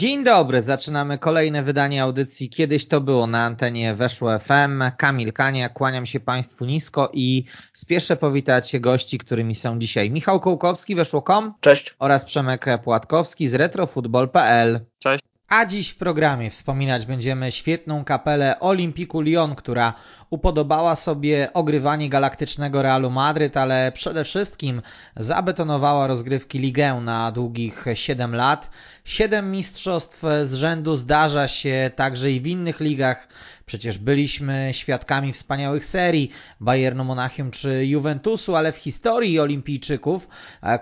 Dzień dobry, zaczynamy kolejne wydanie audycji Kiedyś to było na antenie Weszło FM. Kamil Kania, kłaniam się Państwu nisko i spieszę powitać gości, którymi są dzisiaj Michał Kołkowski, Weszło.com. Cześć. Oraz Przemek Płatkowski z retrofutbol.pl. Cześć. A dziś w programie wspominać będziemy świetną kapelę Olimpiku Lyon, która upodobała sobie ogrywanie galaktycznego Realu Madryt, ale przede wszystkim zabetonowała rozgrywki Ligę na długich 7 lat. 7 mistrzostw z rzędu zdarza się także i w innych ligach. Przecież byliśmy świadkami wspaniałych serii Bayernu Monachium czy Juventusu, ale w historii olimpijczyków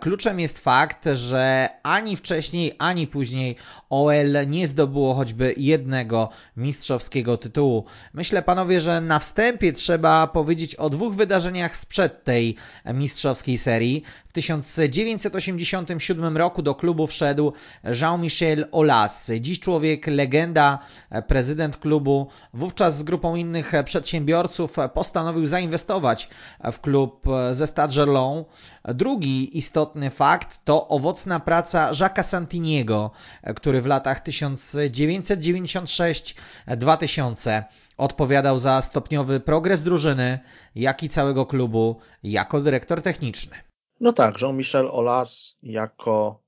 kluczem jest fakt, że ani wcześniej, ani później OL nie zdobyło choćby jednego mistrzowskiego tytułu. Myślę, panowie, że na wstępie trzeba powiedzieć o dwóch wydarzeniach sprzed tej mistrzowskiej serii. W 1987 roku do klubu wszedł Jean-Michel Aulas, dziś człowiek legenda, prezydent klubu. Wówczas z grupą innych przedsiębiorców postanowił zainwestować w klub ze Stade Gerland. Drugi istotny fakt to owocna praca Jacques'a Santiniego, który w latach 1996-2000 odpowiadał za stopniowy progres drużyny, jak i całego klubu jako dyrektor techniczny. No tak, Jean-Michel Aulas jako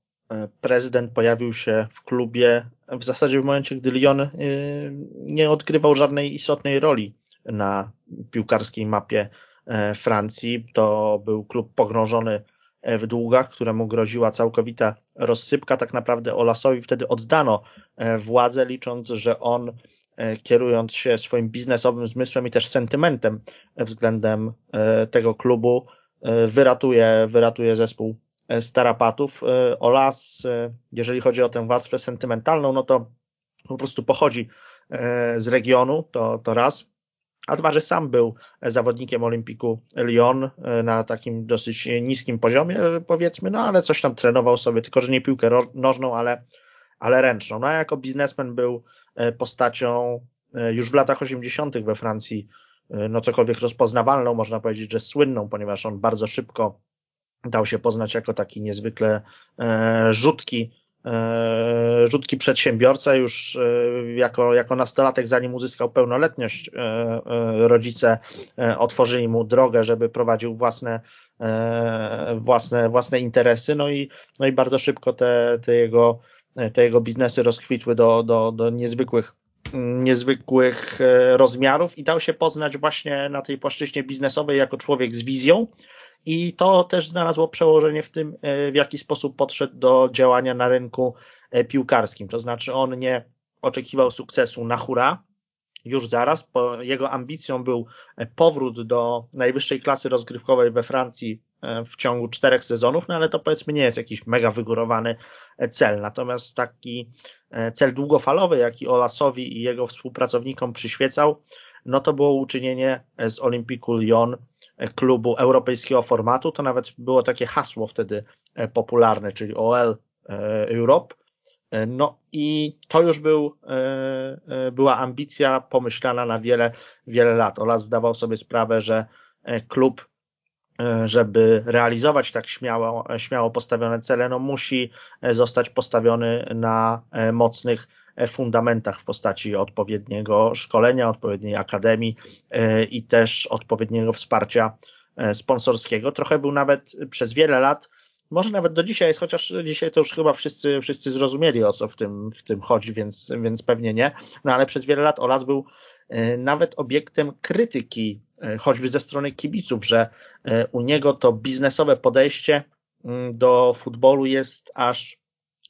prezydent pojawił się w klubie w zasadzie w momencie, gdy Lyon nie odgrywał żadnej istotnej roli na piłkarskiej mapie Francji. To był klub pogrążony w długach, któremu groziła całkowita rozsypka. Tak naprawdę Olasowi wtedy oddano władzę, licząc, że on kierując się swoim biznesowym zmysłem i też sentymentem względem tego klubu, wyratuje, wyratuje zespół starapatów. Olas, jeżeli chodzi o tę warstwę sentymentalną, no to po prostu pochodzi z regionu, to, to raz. A dwa, że sam był zawodnikiem Olimpiku Lyon na takim dosyć niskim poziomie, powiedzmy, no ale coś tam trenował sobie, tylko że nie piłkę nożną, ale, ale ręczną. No a jako biznesmen był postacią już w latach 80. we Francji, no cokolwiek rozpoznawalną, można powiedzieć, że słynną, ponieważ on bardzo szybko dał się poznać jako taki niezwykle rzutki, rzutki przedsiębiorca już jako, jako nastolatek, zanim uzyskał pełnoletność, rodzice otworzyli mu drogę, żeby prowadził własne, własne, własne interesy, no i, no i bardzo szybko te, te jego te jego biznesy rozkwitły do, do, do niezwykłych, niezwykłych rozmiarów i dał się poznać właśnie na tej płaszczyźnie biznesowej jako człowiek z wizją. I to też znalazło przełożenie w tym, w jaki sposób podszedł do działania na rynku piłkarskim. To znaczy on nie oczekiwał sukcesu na hura, już zaraz, bo jego ambicją był powrót do najwyższej klasy rozgrywkowej we Francji w ciągu czterech sezonów, no ale to powiedzmy nie jest jakiś mega wygórowany cel. Natomiast taki cel długofalowy, jaki Olasowi i jego współpracownikom przyświecał, no to było uczynienie z Olympiku Lyon klubu europejskiego formatu. To nawet było takie hasło wtedy popularne, czyli OL Europe. No i to już był, była ambicja pomyślana na wiele, wiele lat. Olas zdawał sobie sprawę, że klub, żeby realizować tak śmiało, śmiało postawione cele, no musi zostać postawiony na mocnych fundamentach w postaci odpowiedniego szkolenia, odpowiedniej akademii i też odpowiedniego wsparcia sponsorskiego. Trochę był nawet przez wiele lat może nawet do dzisiaj jest, chociaż dzisiaj to już chyba wszyscy, wszyscy zrozumieli o co w tym, w tym chodzi, więc, więc pewnie nie. No ale przez wiele lat Olas był nawet obiektem krytyki, choćby ze strony kibiców, że u niego to biznesowe podejście do futbolu jest aż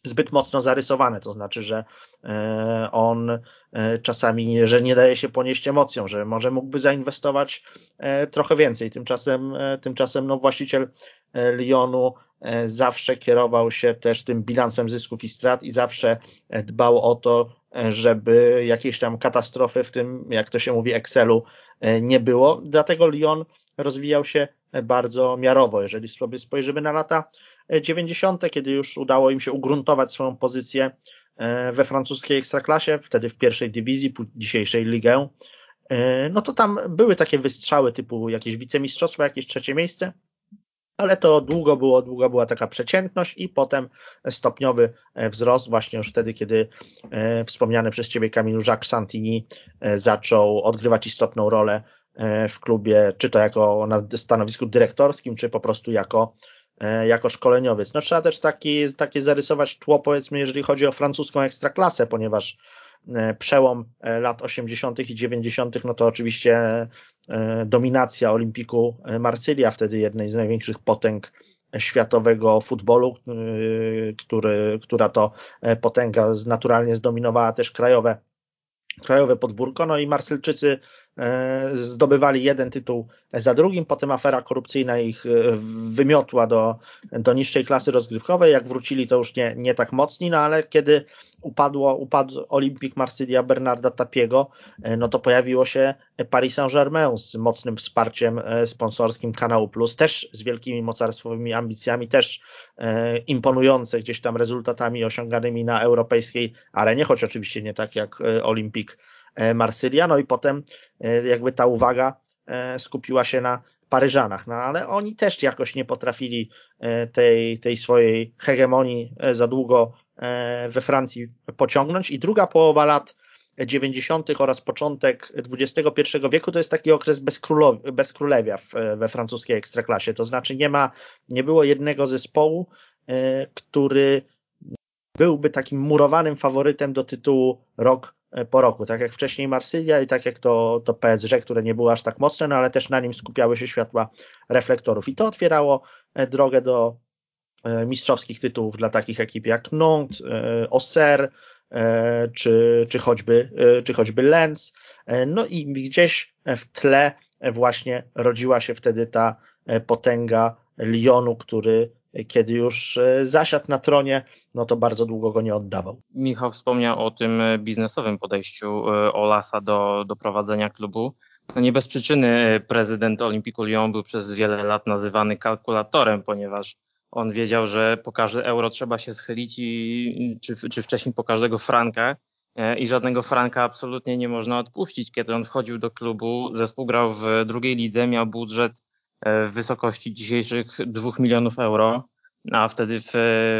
zbyt mocno zarysowane, to znaczy, że on czasami, że nie daje się ponieść emocjom, że może mógłby zainwestować trochę więcej. Tymczasem, tymczasem no, właściciel Lyonu zawsze kierował się też tym bilansem zysków i strat i zawsze dbał o to, żeby jakiejś tam katastrofy w tym, jak to się mówi, Excelu nie było. Dlatego Lyon rozwijał się bardzo miarowo. Jeżeli sobie spojrzymy na lata 90., kiedy już udało im się ugruntować swoją pozycję we francuskiej ekstraklasie, wtedy w pierwszej dywizji, dzisiejszej ligę, no to tam były takie wystrzały typu jakieś wicemistrzostwo, jakieś trzecie miejsce, ale to długo było, długo była taka przeciętność i potem stopniowy wzrost właśnie już wtedy, kiedy wspomniany przez Ciebie Kamilu Jacques Santini zaczął odgrywać istotną rolę w klubie, czy to jako na stanowisku dyrektorskim, czy po prostu jako, jako szkoleniowiec. No trzeba też taki, takie zarysować tło, powiedzmy, jeżeli chodzi o francuską ekstraklasę, ponieważ przełom lat 80. i 90., no to oczywiście dominacja Olimpiku Marsylia, wtedy jednej z największych potęg światowego futbolu, który, która to potęga naturalnie zdominowała też krajowe, krajowe podwórko. No i Marsylczycy E, zdobywali jeden tytuł za drugim, potem afera korupcyjna ich e, wymiotła do, do niższej klasy rozgrywkowej, jak wrócili to już nie, nie tak mocni, no ale kiedy upadło, upadł Olympic Marsylia Bernarda Tapiego, e, no to pojawiło się Paris Saint-Germain z mocnym wsparciem sponsorskim Kanału Plus, też z wielkimi mocarstwowymi ambicjami, też imponujące gdzieś tam rezultatami osiąganymi na europejskiej arenie, choć oczywiście nie tak jak Olympic E, Marsylia, no i potem e, jakby ta uwaga e, skupiła się na Paryżanach, no ale oni też jakoś nie potrafili tej, tej swojej hegemonii za długo we Francji pociągnąć i druga połowa lat 90. oraz początek XXI wieku to jest taki okres bez królewia we francuskiej ekstraklasie. To znaczy nie ma, nie było jednego zespołu, który byłby takim murowanym faworytem do tytułu rok E, po roku, tak jak wcześniej Marsylia i tak jak to, to PSG, które nie było aż tak mocne, no ale też na nim skupiały się światła reflektorów i to otwierało e, drogę do e, mistrzowskich tytułów dla takich ekip jak Nantes, Auxerre, czy, czy, choćby, czy choćby Lens. No i gdzieś w tle właśnie rodziła się wtedy ta potęga Lyonu, który kiedy już e, zasiadł na tronie, no to bardzo długo go nie oddawał. Michał wspomniał o tym e, biznesowym podejściu e, Olasa do, do prowadzenia klubu. No nie bez przyczyny prezydent Olimpiku Lyon był przez wiele lat nazywany kalkulatorem, ponieważ on wiedział, że po każde euro trzeba się schylić i, czy, czy wcześniej po każdego franka i żadnego franka absolutnie nie można odpuścić. Kiedy on wchodził do klubu, zespół grał w drugiej lidze, miał budżet w wysokości dzisiejszych 2 milionów euro, a wtedy w,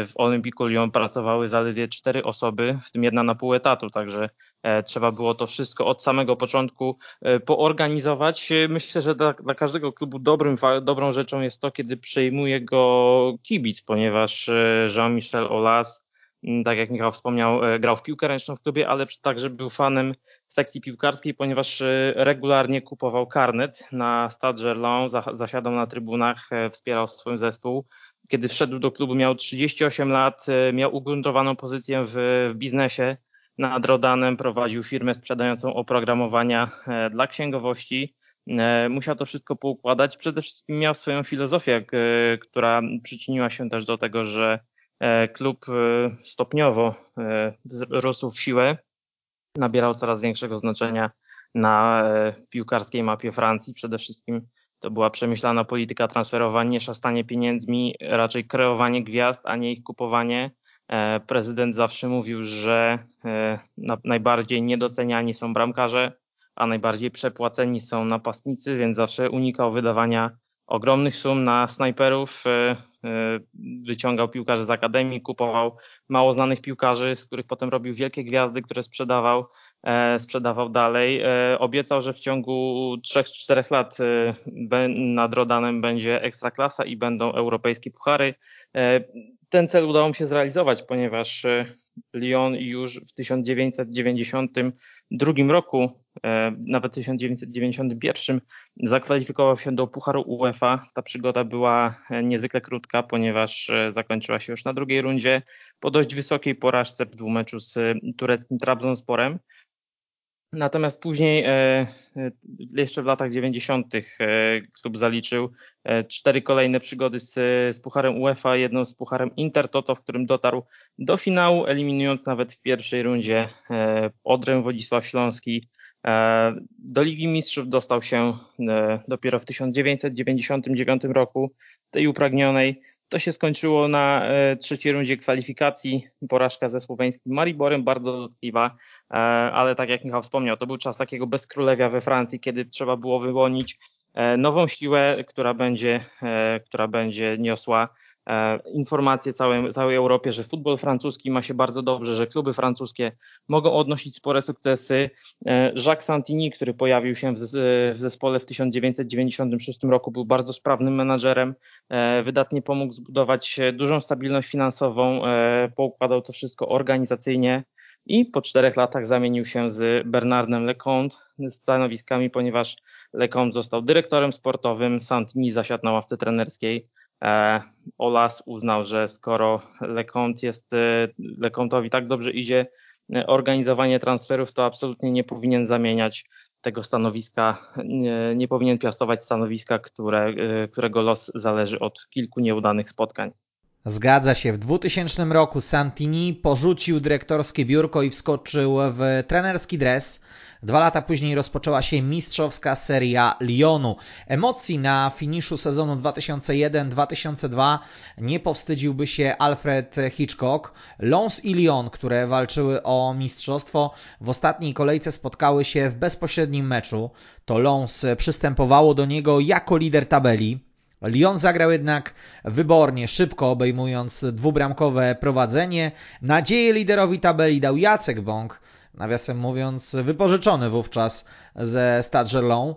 w Olympiku Lyon pracowały zaledwie cztery osoby, w tym jedna na pół etatu, także e, trzeba było to wszystko od samego początku e, poorganizować. Myślę, że dla, dla każdego klubu dobrym, dobrą rzeczą jest to, kiedy przejmuje go kibic, ponieważ e, Jean-Michel Mm, tak jak Michał wspomniał, e, grał w piłkę ręczną w klubie, ale także był fanem sekcji piłkarskiej, ponieważ e, regularnie kupował karnet na Stade Gerland, zasiadał na trybunach, e, wspierał swój zespół. Kiedy wszedł do klubu miał 38 lat, miał ugruntowaną pozycję w, w biznesie. Nad Rodanem prowadził firmę sprzedającą oprogramowania dla księgowości. Musiał to wszystko poukładać. Przede wszystkim miał swoją filozofię, która przyczyniła się też do tego, że klub e, stopniowo e, rósł w siłę, nabierał coraz większego znaczenia na piłkarskiej mapie Francji. Przede wszystkim to była przemyślana polityka transferowa, nie szastanie pieniędzmi, raczej kreowanie gwiazd, a nie ich kupowanie. Prezydent zawsze mówił, że najbardziej niedoceniani są bramkarze, a najbardziej przepłaceni są napastnicy, więc zawsze unikał wydawania ogromnych sum na snajperów, e, e, wyciągał piłkarzy z akademii, kupował mało znanych piłkarzy, z których potem robił wielkie gwiazdy, które sprzedawał, e, sprzedawał dalej. Obiecał, że w ciągu 3-4 lat nad Rodanem będzie ekstraklasa i będą europejskie puchary. Ten cel udało mu się zrealizować, ponieważ Lyon już w 1990 drugim roku, e, nawet 1991, zakwalifikował się do Pucharu UEFA. Ta przygoda była e, niezwykle krótka, ponieważ e, zakończyła się już na drugiej rundzie po dość wysokiej porażce w dwumeczu z tureckim Trabzonsporem. Natomiast później, e, jeszcze w latach 90. klub zaliczył cztery kolejne przygody z, z Pucharem UEFA, jedną z Pucharem Intertoto, w którym dotarł do finału, eliminując nawet w pierwszej rundzie Odrę Wodzisław Śląski. Do Ligi Mistrzów dostał się dopiero w 1999 roku, tej upragnionej. To się skończyło na e, trzeciej rundzie kwalifikacji. Porażka ze słoweńskim Mariborem, bardzo dotkliwa, e, ale tak jak Michał wspomniał, to był czas takiego bezkrólewia we Francji, kiedy trzeba było wyłonić nową siłę, która będzie, która będzie niosła E, informacje całej, całej Europie, że futbol francuski ma się bardzo dobrze, że kluby francuskie mogą odnosić spore sukcesy. E, Jacques Santini, który pojawił się w zespole w 1996 roku, był bardzo sprawnym menadżerem, e, wydatnie pomógł zbudować dużą stabilność finansową, poukładał to wszystko organizacyjnie i po czterech latach zamienił się z Bernardem Lecomte stanowiskami, ponieważ Lecomte został dyrektorem sportowym, Santini zasiadł na ławce trenerskiej. E, Olas uznał, że skoro Lecomte jest, e, Lecomte'owi tak dobrze idzie e, organizowanie transferów, to absolutnie nie powinien zamieniać tego stanowiska, nie, nie powinien piastować stanowiska, które, którego los zależy od kilku nieudanych spotkań. Zgadza się. W 2000 roku Santini porzucił dyrektorskie biurko i wskoczył w trenerski dres. Dwa lata później rozpoczęła się mistrzowska seria Lyonu. Emocji na finiszu sezonu 2001-2002 nie powstydziłby się Alfred Hitchcock. Lons i Lyon, które walczyły o mistrzostwo, w ostatniej kolejce spotkały się w bezpośrednim meczu. To Lons przystępowało do niego jako lider tabeli. Lyon zagrał jednak wybornie, szybko obejmując dwubramkowe prowadzenie. Nadzieję liderowi tabeli dał Jacek Bąk, nawiasem mówiąc wypożyczony wówczas ze Stade Gerlon.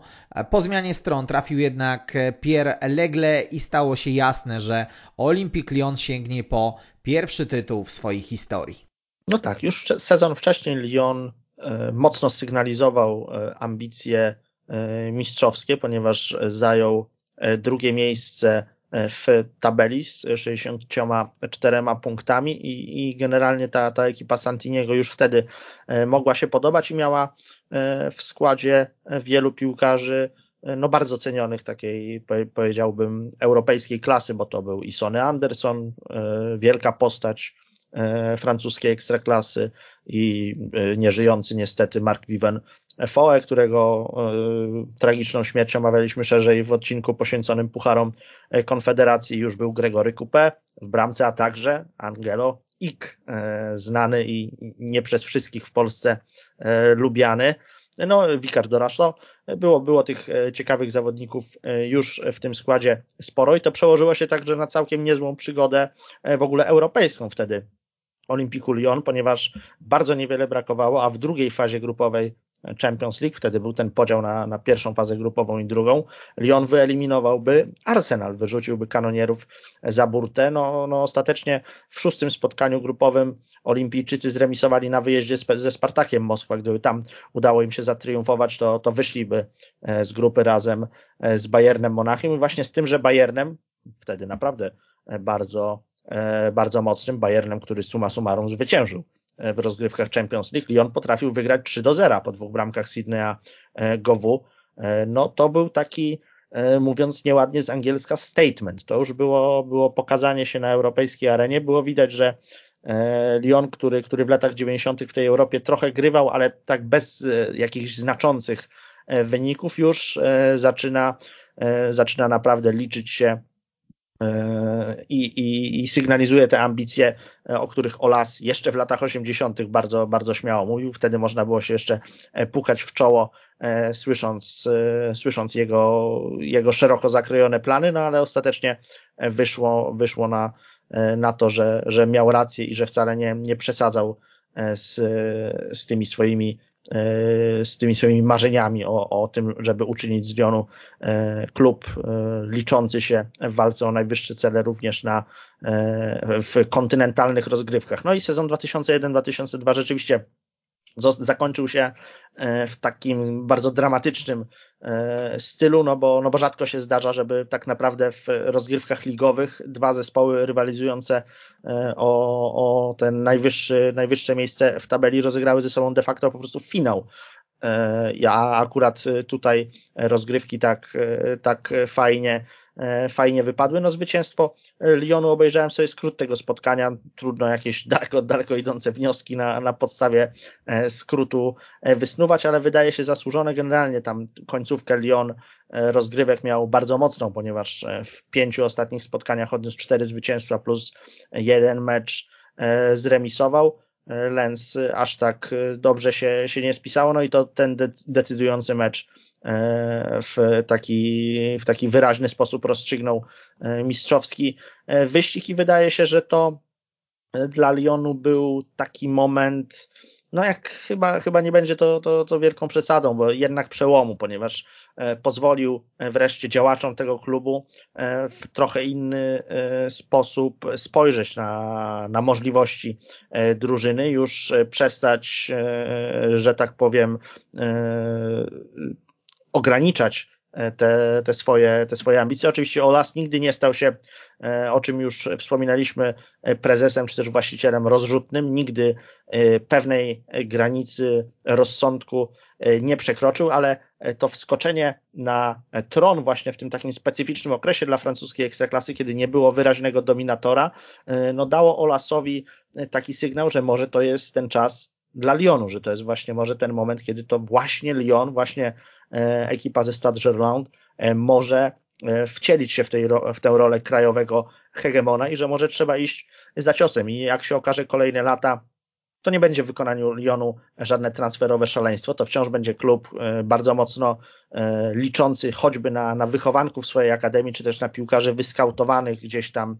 Po zmianie stron trafił jednak Pierre Legle i stało się jasne, że Olympique Lyon sięgnie po pierwszy tytuł w swojej historii. No tak, już sezon wcześniej Lyon e, mocno sygnalizował e, ambicje e, mistrzowskie, ponieważ zajął drugie miejsce w tabeli z 64 punktami i, i generalnie ta, ta ekipa Santiniego już wtedy e, mogła się podobać i miała e, w składzie wielu piłkarzy e, no bardzo cenionych takiej powiedziałbym europejskiej klasy, bo to był i Sonny Anderson, wielka postać francuskiej ekstraklasy i nieżyjący niestety Mark Viven Foe, którego y, tragiczną śmiercią omawialiśmy szerzej w odcinku poświęconym Pucharom e, Konfederacji, już był Gregory Coupé w bramce, a także Angelo Ik, e, znany i nie przez wszystkich w Polsce e, lubiany. No, Wikar Doraszlo. Było, było tych ciekawych zawodników już w tym składzie sporo i to przełożyło się także na całkiem niezłą przygodę w ogóle europejską wtedy Olimpiku Lyon, ponieważ bardzo niewiele brakowało, a w drugiej fazie grupowej Champions League, wtedy był ten podział na, na pierwszą fazę grupową i drugą, Lyon wyeliminowałby Arsenal, wyrzuciłby kanonierów za burtę. No, no ostatecznie w szóstym spotkaniu grupowym olimpijczycy zremisowali na wyjeździe ze Spartakiem Moskwa. Gdyby tam udało im się zatriumfować, to, to wyszliby e, z grupy razem e, z Bayernem Monachium i właśnie z tym, że Bayernem, wtedy naprawdę e, bardzo, bardzo mocnym, Bayernem, który suma summarum zwyciężył w rozgrywkach Champions League. Lyon potrafił wygrać 3 do 0 po dwóch bramkach Sydneya e, Gowu. E, no to był taki, mówiąc nieładnie z angielska, statement. To już było, było pokazanie się na europejskiej arenie. Było widać, że Lyon, który, który w latach 90. w tej Europie trochę grywał, ale tak bez jakichś znaczących wyników już zaczyna, zaczyna naprawdę liczyć się E, i, i, i sygnalizuje te ambicje, e, o których Olas jeszcze w latach 80. bardzo, bardzo śmiało mówił. Wtedy można było się jeszcze e, pukać w czoło, słysząc, słysząc jego, jego szeroko zakrojone plany, no ale ostatecznie wyszło, wyszło na, na to, że, że miał rację i że wcale nie, nie przesadzał z, z tymi swoimi E, z tymi swoimi marzeniami o, o tym, żeby uczynić z Lyonu e, klub e, liczący się w walce o najwyższe cele również na, w kontynentalnych rozgrywkach. No i sezon 2001-2002 rzeczywiście zakończył się e, w takim bardzo dramatycznym e, stylu, no bo, no bo rzadko się zdarza, żeby tak naprawdę w rozgrywkach ligowych dwa zespoły rywalizujące e, o, o ten najwyższy, najwyższe miejsce w tabeli rozegrały ze sobą de facto po prostu finał. Ja akurat tutaj rozgrywki tak, tak fajnie fajnie wypadły. No zwycięstwo Lyonu obejrzałem sobie skrót tego spotkania, trudno jakieś daleko, daleko idące wnioski na, na podstawie e, skrótu e, wysnuwać, ale wydaje się zasłużone. Generalnie tam końcówkę Lyon rozgrywek miał bardzo mocną, ponieważ w pięciu ostatnich spotkaniach odniósł cztery zwycięstwa plus jeden mecz zremisował. Lens aż tak dobrze się, się nie spisało, no i to ten decydujący mecz E, w taki, w taki wyraźny sposób rozstrzygnął e, mistrzowski. E, wyścig i wydaje się, że to dla Lyonu był taki moment, no jak chyba, chyba nie będzie to, to, to wielką przesadą, bo jednak przełomu, ponieważ pozwolił wreszcie działaczom tego klubu w trochę inny sposób spojrzeć na, na możliwości drużyny, już przestać, że tak powiem, ograniczać e, te, te, swoje, te swoje ambicje. Oczywiście Olas nigdy nie stał się, e, o czym już wspominaliśmy, e, prezesem czy też właścicielem rozrzutnym, nigdy pewnej granicy rozsądku nie przekroczył, ale to wskoczenie na tron właśnie w tym takim specyficznym okresie dla francuskiej ekstraklasy, kiedy nie było wyraźnego dominatora, no dało Olasowi taki sygnał, że może to jest ten czas dla Lyonu, że to jest właśnie może ten moment, kiedy to właśnie Lyon, właśnie ekipa ze Stade Gerland e, może e, wcielić się w, tej, w tę rolę krajowego hegemona i że może trzeba iść za ciosem. I jak się okaże kolejne lata, to nie będzie w wykonaniu Lyonu żadne transferowe szaleństwo, to wciąż będzie klub bardzo mocno liczący choćby na, na wychowanków swojej akademii, czy też na piłkarzy wyskautowanych gdzieś tam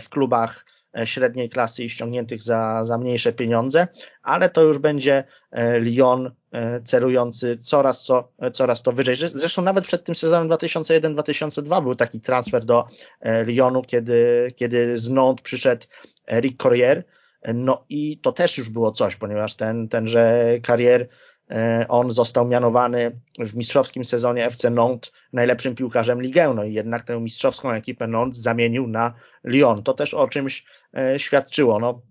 w klubach E, średniej klasy i ściągniętych za, za mniejsze pieniądze, ale to już będzie e, Lyon e, celujący coraz, co, coraz to wyżej. Zresztą nawet przed tym sezonem 2001-2002 był taki transfer do Lyonu, kiedy, kiedy z Nantes przyszedł Eric Corrier, no i to też już było coś, ponieważ ten, tenże Carrier E, on został mianowany w mistrzowskim sezonie FC Nantes najlepszym piłkarzem Ligę, no i jednak tę mistrzowską ekipę Nantes zamienił na Lyon. To też o czymś e, świadczyło. No,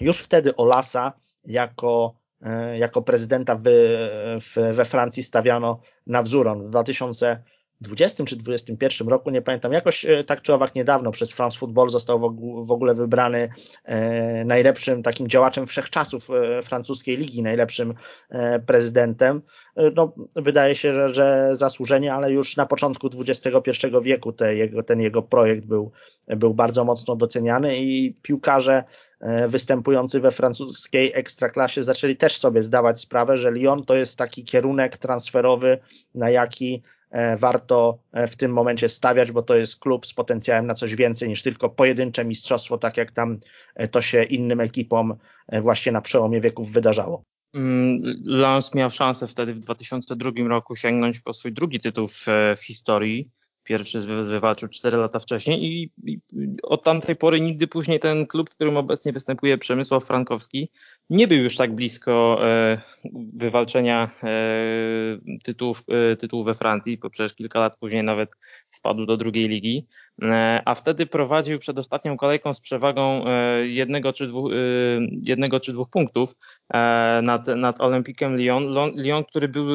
już wtedy Olasa jako, e, jako prezydenta w, w, we Francji stawiano na wzór. On w 2000 20 czy 21 roku, nie pamiętam, jakoś e, tak czy owak niedawno przez France Football został w ogóle wybrany e, najlepszym takim działaczem wszechczasów e, francuskiej ligi, najlepszym prezydentem. No, wydaje się, że, że zasłużenie, ale już na początku XXI wieku te jego, ten jego projekt był, był bardzo mocno doceniany i piłkarze występujący we francuskiej ekstraklasie zaczęli też sobie zdawać sprawę, że Lyon to jest taki kierunek transferowy, na jaki warto e, w tym momencie stawiać, bo to jest klub z potencjałem na coś więcej niż tylko pojedyncze mistrzostwo, tak jak tam e, to się innym ekipom właśnie na przełomie wieków wydarzało. Mm, Lens miał szansę wtedy w 2002 roku sięgnąć po swój drugi tytuł w, w historii Pierwszy wywalczył 4 lata wcześniej i, i, od tamtej pory nigdy później ten klub, w którym obecnie występuje Przemysław Frankowski, nie był już tak blisko e, wywalczenia e, tytułów, e, we Francji, bo przecież kilka lat później nawet spadł do drugiej ligi. E, a wtedy prowadził przed ostatnią kolejką z przewagą e, jednego czy dwóch, e, jednego czy dwóch punktów nad, nad Olympikiem Lyon. Lyon, który był,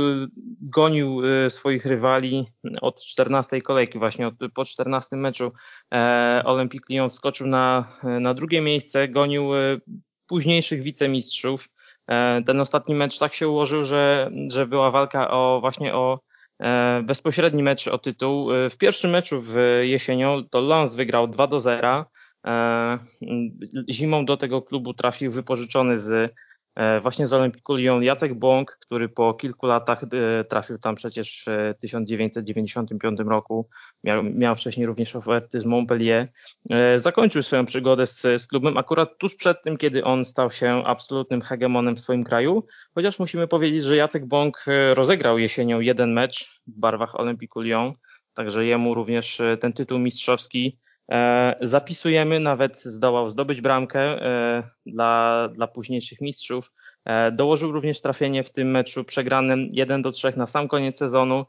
gonił swoich rywali od 14 kolejki, właśnie od, po 14 meczu Olympik Lyon wskoczył na, na drugie miejsce, gonił późniejszych wicemistrzów. Ten ostatni mecz tak się ułożył, że, że była walka o właśnie o bezpośredni mecz o tytuł. E, w pierwszym meczu w jesienią to Lens wygrał 2 do 0. E, zimą do tego klubu trafił wypożyczony z E, właśnie z Olympiku Lyon Jacek Bąk, który po kilku latach e, trafił tam przecież w 1995 roku, miał, miał wcześniej również oferty z Montpellier, e, zakończył swoją przygodę z, z klubem akurat tuż przed tym, kiedy on stał się absolutnym hegemonem w swoim kraju, chociaż musimy powiedzieć, że Jacek Bąk rozegrał jesienią jeden mecz w barwach Olympiku Lyon, także jemu również ten tytuł mistrzowski E, zapisujemy, nawet zdołał zdobyć bramkę e, dla, dla późniejszych mistrzów. E, dołożył również trafienie w tym meczu przegranym 1 do 3 na sam koniec sezonu,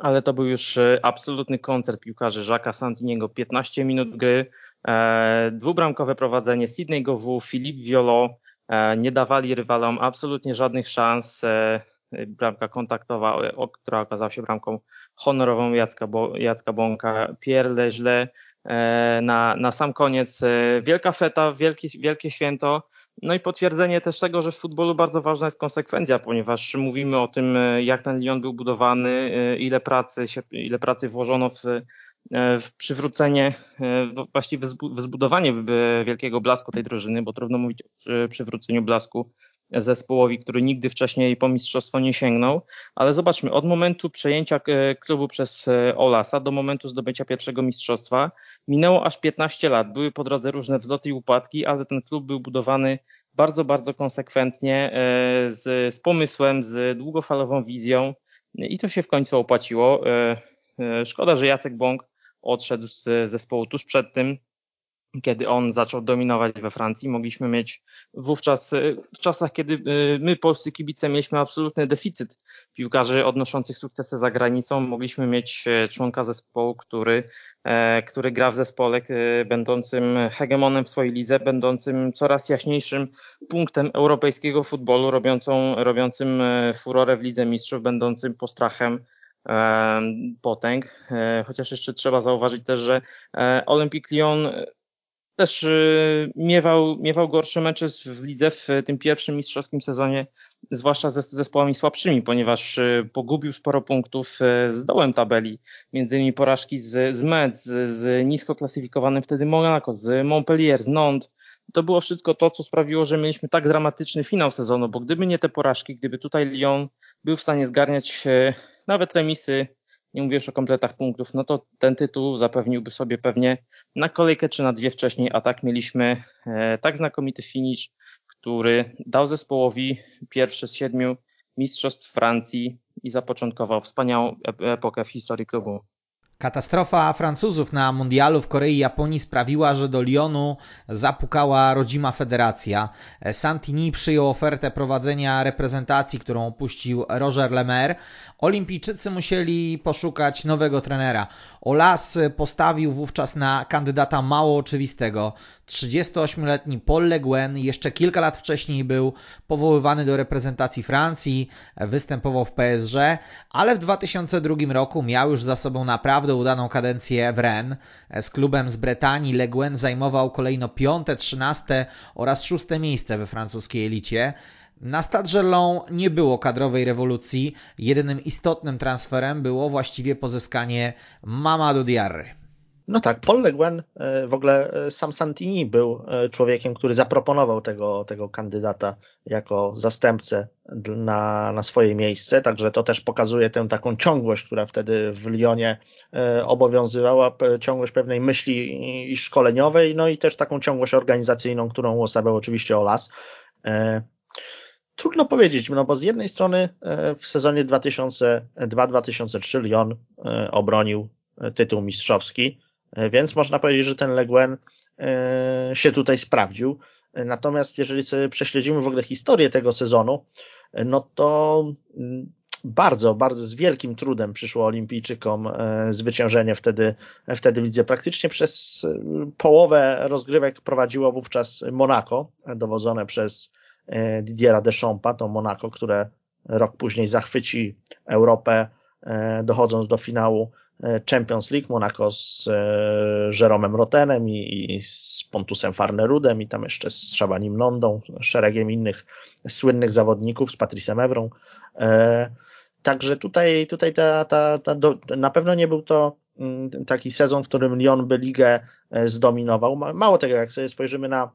ale to był już absolutny koncert piłkarzy Jacques'a Santiniego. 15 minut gry, dwubramkowe prowadzenie Sydney Gowu, Philippe Violo nie dawali rywalom absolutnie żadnych szans. bramka kontaktowa, która okazała się bramką honorową Jacka, Bo, Jacka Bąka, Pierre Leźle, na, na sam koniec. Wielka feta, wielkie, wielkie święto, no i potwierdzenie też tego, że w futbolu bardzo ważna jest konsekwencja, ponieważ mówimy o tym, jak ten Lyon był budowany, ile pracy, się, ile pracy włożono w, w przywrócenie, właściwie w zbudowanie wielkiego blasku tej drużyny, bo trudno mówić o przywróceniu blasku zespołowi, który nigdy wcześniej po mistrzostwo nie sięgnął. Ale zobaczmy, od momentu przejęcia e, klubu przez e, Olasa do momentu zdobycia pierwszego mistrzostwa minęło aż 15 lat. Były po drodze różne wzloty i upadki, ale ten klub był budowany bardzo, bardzo konsekwentnie, e, z, z pomysłem, z długofalową wizją i to się w końcu opłaciło. Szkoda, że Jacek Bąk odszedł z zespołu tuż przed tym, kiedy on zaczął dominować we Francji, mogliśmy mieć wówczas, y, w czasach, kiedy y, my, polscy kibice, mieliśmy absolutny deficyt piłkarzy odnoszących sukcesy za granicą, mogliśmy mieć e, członka zespołu, który, e, który gra w zespole e, będącym hegemonem w swojej lidze, będącym coraz jaśniejszym punktem europejskiego futbolu, robiącą, robiącym furorę w Lidze Mistrzów, będącym postrachem potęg. Chociaż jeszcze trzeba zauważyć też, że Olympique Lyon też y, miewał, miewał gorsze mecze w lidze w tym pierwszym mistrzowskim sezonie, zwłaszcza ze zespołami słabszymi, ponieważ y, pogubił sporo punktów y, z dołem tabeli, między innymi porażki z, z Metz, z, z nisko klasyfikowanym wtedy Monaco, z Montpellier, z Nantes. To było wszystko to, co sprawiło, że mieliśmy tak dramatyczny finał sezonu, bo gdyby nie te porażki, gdyby tutaj Lyon był w stanie zgarniać nawet remisy nie mówię już o kompletach punktów, no to ten tytuł zapewniłby sobie pewnie na kolejkę czy na dwie wcześniej, a tak mieliśmy e, tak znakomity finish, który dał zespołowi pierwszy z siedmiu mistrzostw Francji i zapoczątkował wspaniałą epokę w historii klubu. Katastrofa Francuzów na mundialu w Korei i Japonii sprawiła, że do Lyonu zapukała rodzima federacja. Santini przyjął ofertę prowadzenia reprezentacji, którą opuścił Roger Lemaire. Olimpijczycy musieli poszukać nowego trenera. Olas postawił wówczas na kandydata mało oczywistego. 38-letni Paul Le Guen jeszcze kilka lat wcześniej był powoływany do reprezentacji Francji, występował w PSG, ale w 2002 roku miał już za sobą naprawdę udaną kadencję w Rennes. Z klubem z Bretanii Le Guen zajmował kolejno piąte, trzynaste oraz szóste miejsce we francuskiej elicie. Na Stade Gerlon nie było kadrowej rewolucji. Jedynym istotnym transferem było właściwie pozyskanie Mamadou Diarry. No tak, Paul Le Guen, e, w ogóle e, sam Santini był e, człowiekiem, który zaproponował tego, tego kandydata jako zastępcę na, na swoje miejsce, także to też pokazuje tę taką ciągłość, która wtedy w Lyonie obowiązywała, ciągłość pewnej myśli szkoleniowej, no i też taką ciągłość organizacyjną, którą uosabiał oczywiście Olas. Trudno powiedzieć, no bo z jednej strony w sezonie 2002-2003 Lyon obronił tytuł mistrzowski, więc można powiedzieć, że ten Leguen e, się tutaj sprawdził. E, natomiast jeżeli sobie prześledzimy w ogóle historię tego sezonu, no to mm, bardzo, bardzo z wielkim trudem przyszło olimpijczykom zwyciężenie wtedy, wtedy widzę. Praktycznie przez połowę rozgrywek prowadziło wówczas Monaco, dowodzone przez Didiera Deschampa, to Monaco, które rok później zachwyci Europę, dochodząc do finału E, Champions League, Monaco z e, Jeromem Rotenem i, i z Pontusem Farnerudem i tam jeszcze z Szabanim Nondą, szeregiem innych słynnych zawodników, z Patricem Evrą. E, także tutaj, tutaj ta, ta, ta do, na pewno nie był to mm, taki sezon, w którym Lyon by ligę zdominował. Mało tego, jak sobie spojrzymy na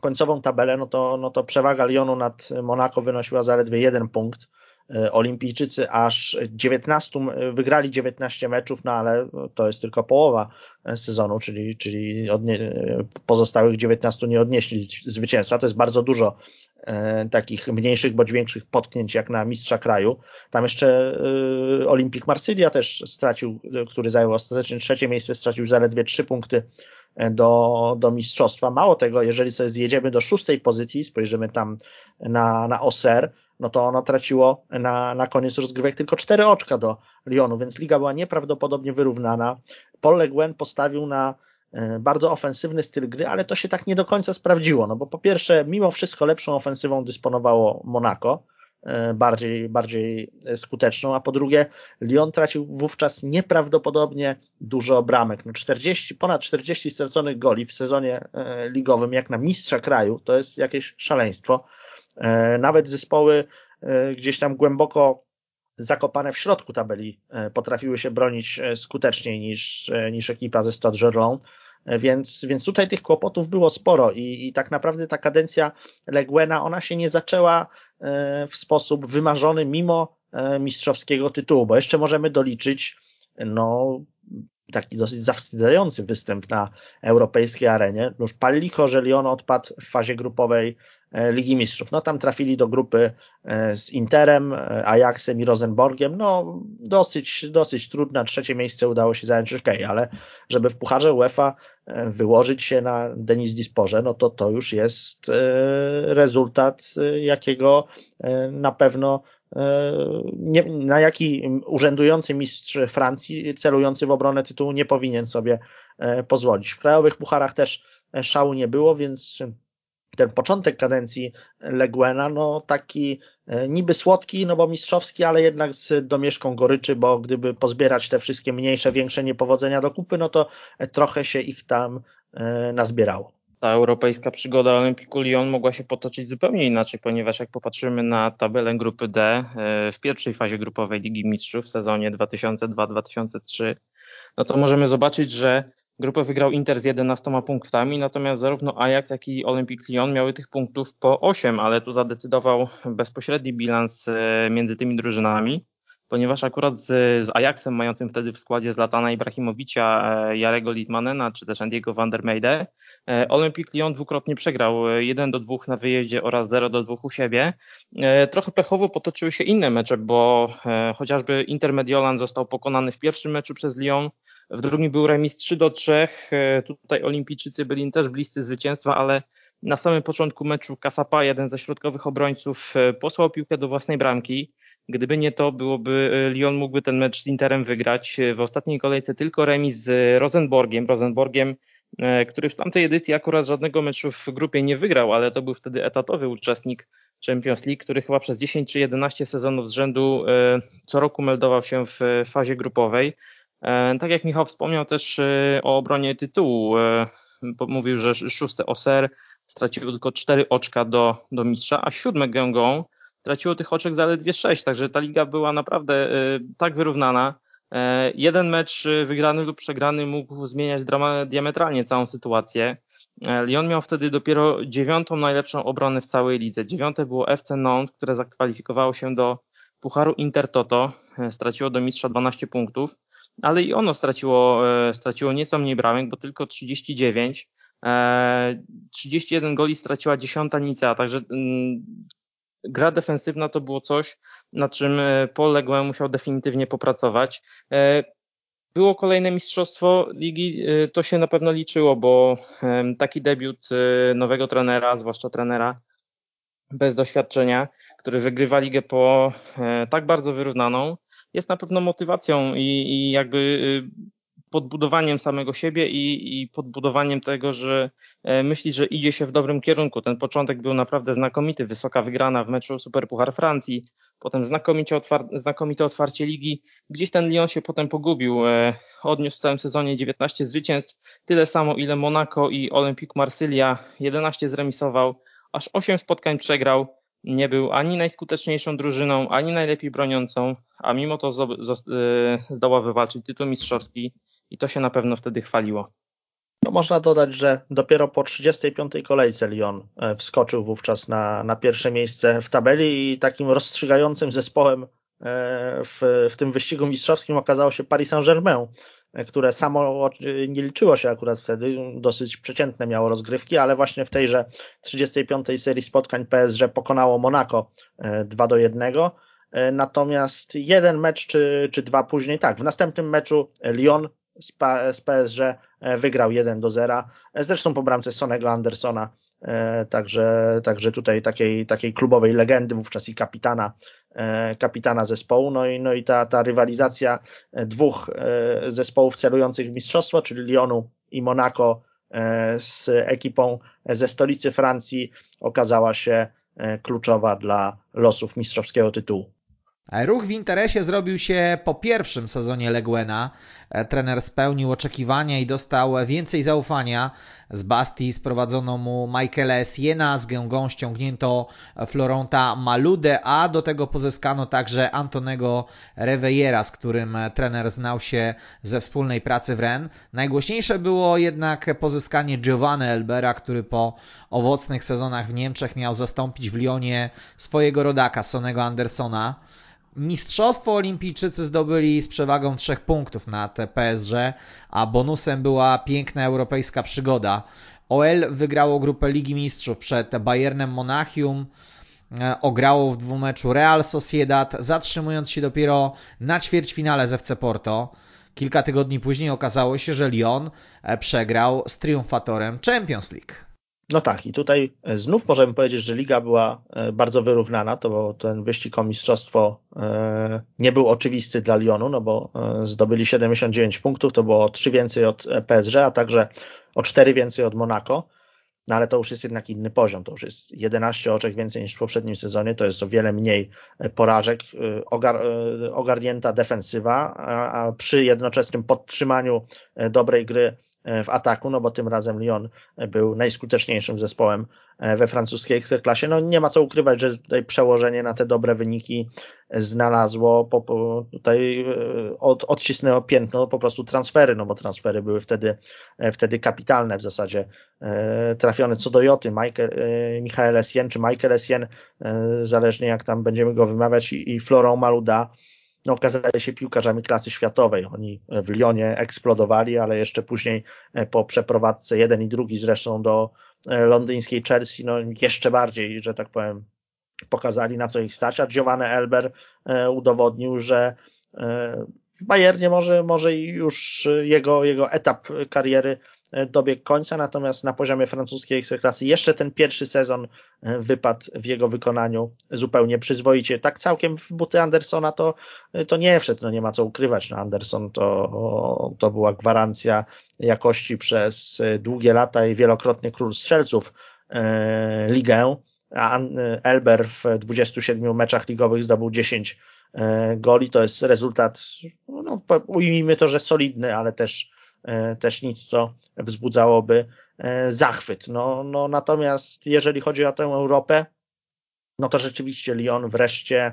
końcową tabelę, no to, no to przewaga Lyonu nad Monaco wynosiła zaledwie jeden punkt. E, olimpijczycy aż 19, wygrali 19 meczów, no ale to jest tylko połowa sezonu, czyli, czyli odnie, pozostałych 19 nie odnieśli zwycięstwa. To jest bardzo dużo e, takich mniejszych bądź większych potknięć jak na mistrza kraju. Tam jeszcze e, Olimpik Marsylia też stracił, który zajął ostatecznie trzecie miejsce, stracił zaledwie 3 punkty do, do mistrzostwa. Mało tego, jeżeli sobie zjedziemy do szóstej pozycji, spojrzymy tam na, na OSER, no to ono traciło na, na koniec rozgrywek tylko cztery oczka do Lyonu, więc liga była nieprawdopodobnie wyrównana. Paul Le postawił na e, bardzo ofensywny styl gry, ale to się tak nie do końca sprawdziło, no bo po pierwsze, mimo wszystko lepszą ofensywą dysponowało Monaco, bardziej, bardziej skuteczną, a po drugie Lyon tracił wówczas nieprawdopodobnie dużo bramek. No 40, ponad 40 straconych goli w sezonie ligowym jak na mistrza kraju to jest jakieś szaleństwo. Nawet zespoły gdzieś tam głęboko zakopane w środku tabeli potrafiły się bronić skuteczniej niż, niż ekipa ze Stade Gerland. Więc, więc tutaj tych kłopotów było sporo i, i tak naprawdę ta kadencja Leguena, ona się nie zaczęła e, w sposób wymarzony mimo e, mistrzowskiego tytułu, bo jeszcze możemy doliczyć no, taki dosyć zawstydzający występ na europejskiej arenie. Już pal licho, że Lyon odpadł w fazie grupowej E, Ligi Mistrzów. No tam trafili do grupy e, z Interem, e, Ajaxem i Rosenborgiem. No dosyć, dosyć trudna. Trzecie miejsce udało się zająć ok, ale żeby w Pucharze UEFA wyłożyć się na Denis Disporze, no to to już jest rezultat, jakiego na pewno nie, na jaki urzędujący mistrz Francji celujący w obronę tytułu nie powinien sobie pozwolić. W krajowych pucharach też szału nie było, więc ten początek kadencji Leguena, no taki e, niby słodki, no bo mistrzowski, ale jednak z domieszką goryczy, bo gdyby pozbierać te wszystkie mniejsze, większe niepowodzenia do kupy, no to trochę się ich tam e, nazbierało. Ta europejska przygoda Olympiku Lyon mogła się potoczyć zupełnie inaczej, ponieważ jak popatrzymy na tabelę grupy D e, w pierwszej fazie grupowej Ligi Mistrzów w sezonie 2002-2003, no to możemy zobaczyć, że Grupę wygrał Inter z 11 punktami, natomiast zarówno Ajax, jak i Olympique Lyon miały tych punktów po 8, ale tu zadecydował bezpośredni bilans e, między tymi drużynami, ponieważ akurat z, z Ajaxem mającym wtedy w składzie Zlatana Ibrahimowicza, e, Jarego Litmanena czy też Andiego van der Meide, e, Olympique Lyon dwukrotnie przegrał 1 do 2 na wyjeździe oraz 0 do 2 u siebie. Trochę pechowo potoczyły się inne mecze, bo chociażby Intermediolan został pokonany w pierwszym meczu przez Lyon, w drugim był remis 3 do 3. E, tutaj olimpijczycy byli też bliscy zwycięstwa, ale na samym początku meczu Kasapa, jeden ze środkowych obrońców, e, posłał piłkę do własnej bramki. Gdyby nie to, byłoby e, Lyon mógłby ten mecz z Interem wygrać. W ostatniej kolejce tylko remis z Rosenborgiem. Rosenborgiem, który w tamtej edycji akurat żadnego meczu w grupie nie wygrał, ale to był wtedy etatowy uczestnik Champions League, który chyba przez 10 czy 11 sezonów z rzędu co roku meldował się w fazie grupowej. E, tak jak Michał wspomniał też e, o obronie tytułu, e, mówił, że szóste Oser straciło tylko cztery oczka do, do mistrza, a siódme Gęgą traciło tych oczek zaledwie sześć, także ta liga była naprawdę tak wyrównana. Jeden mecz wygrany lub przegrany mógł zmieniać diametralnie całą sytuację. Lyon miał wtedy dopiero dziewiątą najlepszą obronę w całej lidze. Dziewiąte było FC Nantes, które zakwalifikowało się do Pucharu Intertoto, straciło do mistrza 12 punktów ale i ono straciło, e, straciło nieco mniej bramek, bo tylko 39. 31 e, goli straciła dziesiąta Nicea, także mm, gra defensywna to było coś, nad czym e, Leguin musiał definitywnie popracować. Było kolejne mistrzostwo ligi, to się na pewno liczyło, bo taki debiut nowego trenera, zwłaszcza trenera bez doświadczenia, który wygrywa ligę po tak bardzo wyrównaną, jest na pewno motywacją i, i jakby y, podbudowaniem samego siebie i, i podbudowaniem tego, że e, myśli, że idzie się w dobrym kierunku. Ten początek był naprawdę znakomity, wysoka wygrana w meczu Super Puchar Francji, potem znakomicie otwar znakomite otwarcie ligi. Gdzieś ten Lyon się potem pogubił. E, odniósł w całym sezonie 19 zwycięstw, tyle samo ile Monaco i Olympique Marsylia, 11 zremisował, aż 8 spotkań przegrał nie był ani najskuteczniejszą drużyną, ani najlepiej broniącą, a mimo to y, zdołał wywalczyć tytuł mistrzowski i to się na pewno wtedy chwaliło. No można dodać, że dopiero po 35. kolejce Lyon e, wskoczył wówczas na, na pierwsze miejsce w tabeli i takim rozstrzygającym zespołem e, w, w tym wyścigu mistrzowskim okazało się Paris Saint-Germain, które samo nie liczyło się akurat wtedy, dosyć przeciętne miało rozgrywki, ale właśnie w tejże 35. serii spotkań PSG pokonało Monaco 2 e, do 1. E, natomiast jeden mecz czy, czy dwa później, tak, w następnym meczu Lyon z, z PSG e, wygrał 1 do 0, zresztą po bramce Sonego Andersona, także, także tutaj takiej, takiej klubowej legendy wówczas i kapitana E, kapitana zespołu. No i, no i ta, ta rywalizacja e, dwóch e, zespołów celujących w mistrzostwo, czyli Lyonu i Monaco z ekipą ze stolicy Francji okazała się kluczowa dla losów mistrzowskiego tytułu. Ruch w interesie zrobił się po pierwszym sezonie Leguena. Trener spełnił oczekiwania i dostał więcej zaufania. Z Bastii sprowadzono mu Michaela Essiena, z Gęgą ściągnięto Floronta Maludę, a do tego pozyskano także Antonego Reveillera, z którym trener znał się ze wspólnej pracy w Rennes. Najgłośniejsze było jednak pozyskanie Giovanni Elbera, który po owocnych sezonach w Niemczech miał zastąpić w Lyonie swojego rodaka Sonego Andersona. Mistrzostwo olimpijczycy zdobyli z przewagą trzech punktów nad PSG, a bonusem była piękna europejska przygoda. OL wygrało grupę Ligi Mistrzów przed Bayernem Monachium, ograło w dwumeczu Real Sociedad, zatrzymując się dopiero na ćwierćfinale z FC Porto. Kilka tygodni później okazało się, że Lyon przegrał z triumfatorem Champions League. No tak, i tutaj znów możemy powiedzieć, że liga była bardzo wyrównana, to bo ten wyścig o mistrzostwo nie był oczywisty dla Lyonu, no bo zdobyli 79 punktów, to było 3 więcej od PSG, a także o 4 więcej od Monaco. No ale to już jest jednak inny poziom, to już jest 11 oczek więcej niż w poprzednim sezonie, to jest o wiele mniej porażek, ogar, ogarnięta defensywa, a przy jednoczesnym podtrzymaniu dobrej gry w ataku, no bo tym razem Lyon był najskuteczniejszym zespołem we francuskiej ekstraklasie. No nie ma co ukrywać, że tutaj przełożenie na te dobre wyniki znalazło, po, po, tutaj od, odcisnęło piętno po prostu transfery, no bo transfery były wtedy, wtedy kapitalne w zasadzie. Trafione co do Joty, Michael, Michael Essien czy Michael Essien, zależnie jak tam będziemy go wymawiać i, i Florent Maluda, okazali się piłkarzami klasy światowej. Oni w Lyonie eksplodowali, ale jeszcze później po przeprowadzce jeden i drugi zresztą do londyńskiej Chelsea, no jeszcze bardziej, że tak powiem, pokazali na co ich stać, a Giovanni Elber udowodnił, że w Bayernie może, może już jego, jego etap kariery dobiegł końca, natomiast na poziomie francuskiej ekstraklasy jeszcze ten pierwszy sezon wypadł w jego wykonaniu zupełnie przyzwoicie. Tak całkiem w buty Andersona to, to nie wszedł, no nie ma co ukrywać. No Anderson to, to była gwarancja jakości przez długie lata i wielokrotnie król strzelców e, ligę, a Elber w 27 meczach ligowych zdobył 10 e, goli. To jest rezultat, no, ujmijmy to, że solidny, ale też też nic, co wzbudzałoby zachwyt. No, no, natomiast jeżeli chodzi o tę Europę, no to rzeczywiście Lyon wreszcie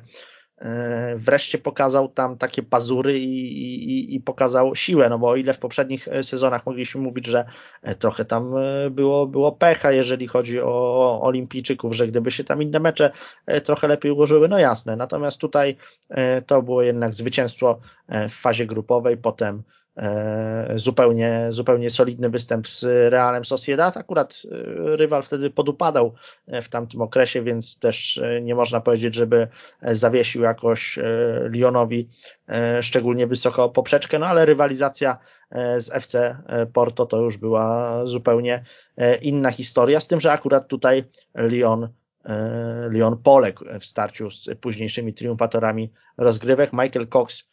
wreszcie pokazał tam takie pazury i, i, i pokazał siłę, no bo o ile w poprzednich sezonach mogliśmy mówić, że trochę tam było, było pecha, jeżeli chodzi o olimpijczyków, że gdyby się tam inne mecze trochę lepiej ułożyły, no jasne, natomiast tutaj to było jednak zwycięstwo w fazie grupowej, potem zupełnie, zupełnie solidny występ z Realem Sociedad. Akurat rywal wtedy podupadał w tamtym okresie, więc też nie można powiedzieć, żeby zawiesił jakoś Lyonowi szczególnie wysoko poprzeczkę, no ale rywalizacja z FC Porto to już była zupełnie inna historia, z tym, że akurat tutaj Lyon Lyon poległ w starciu z późniejszymi triumfatorami rozgrywek. Michael Cox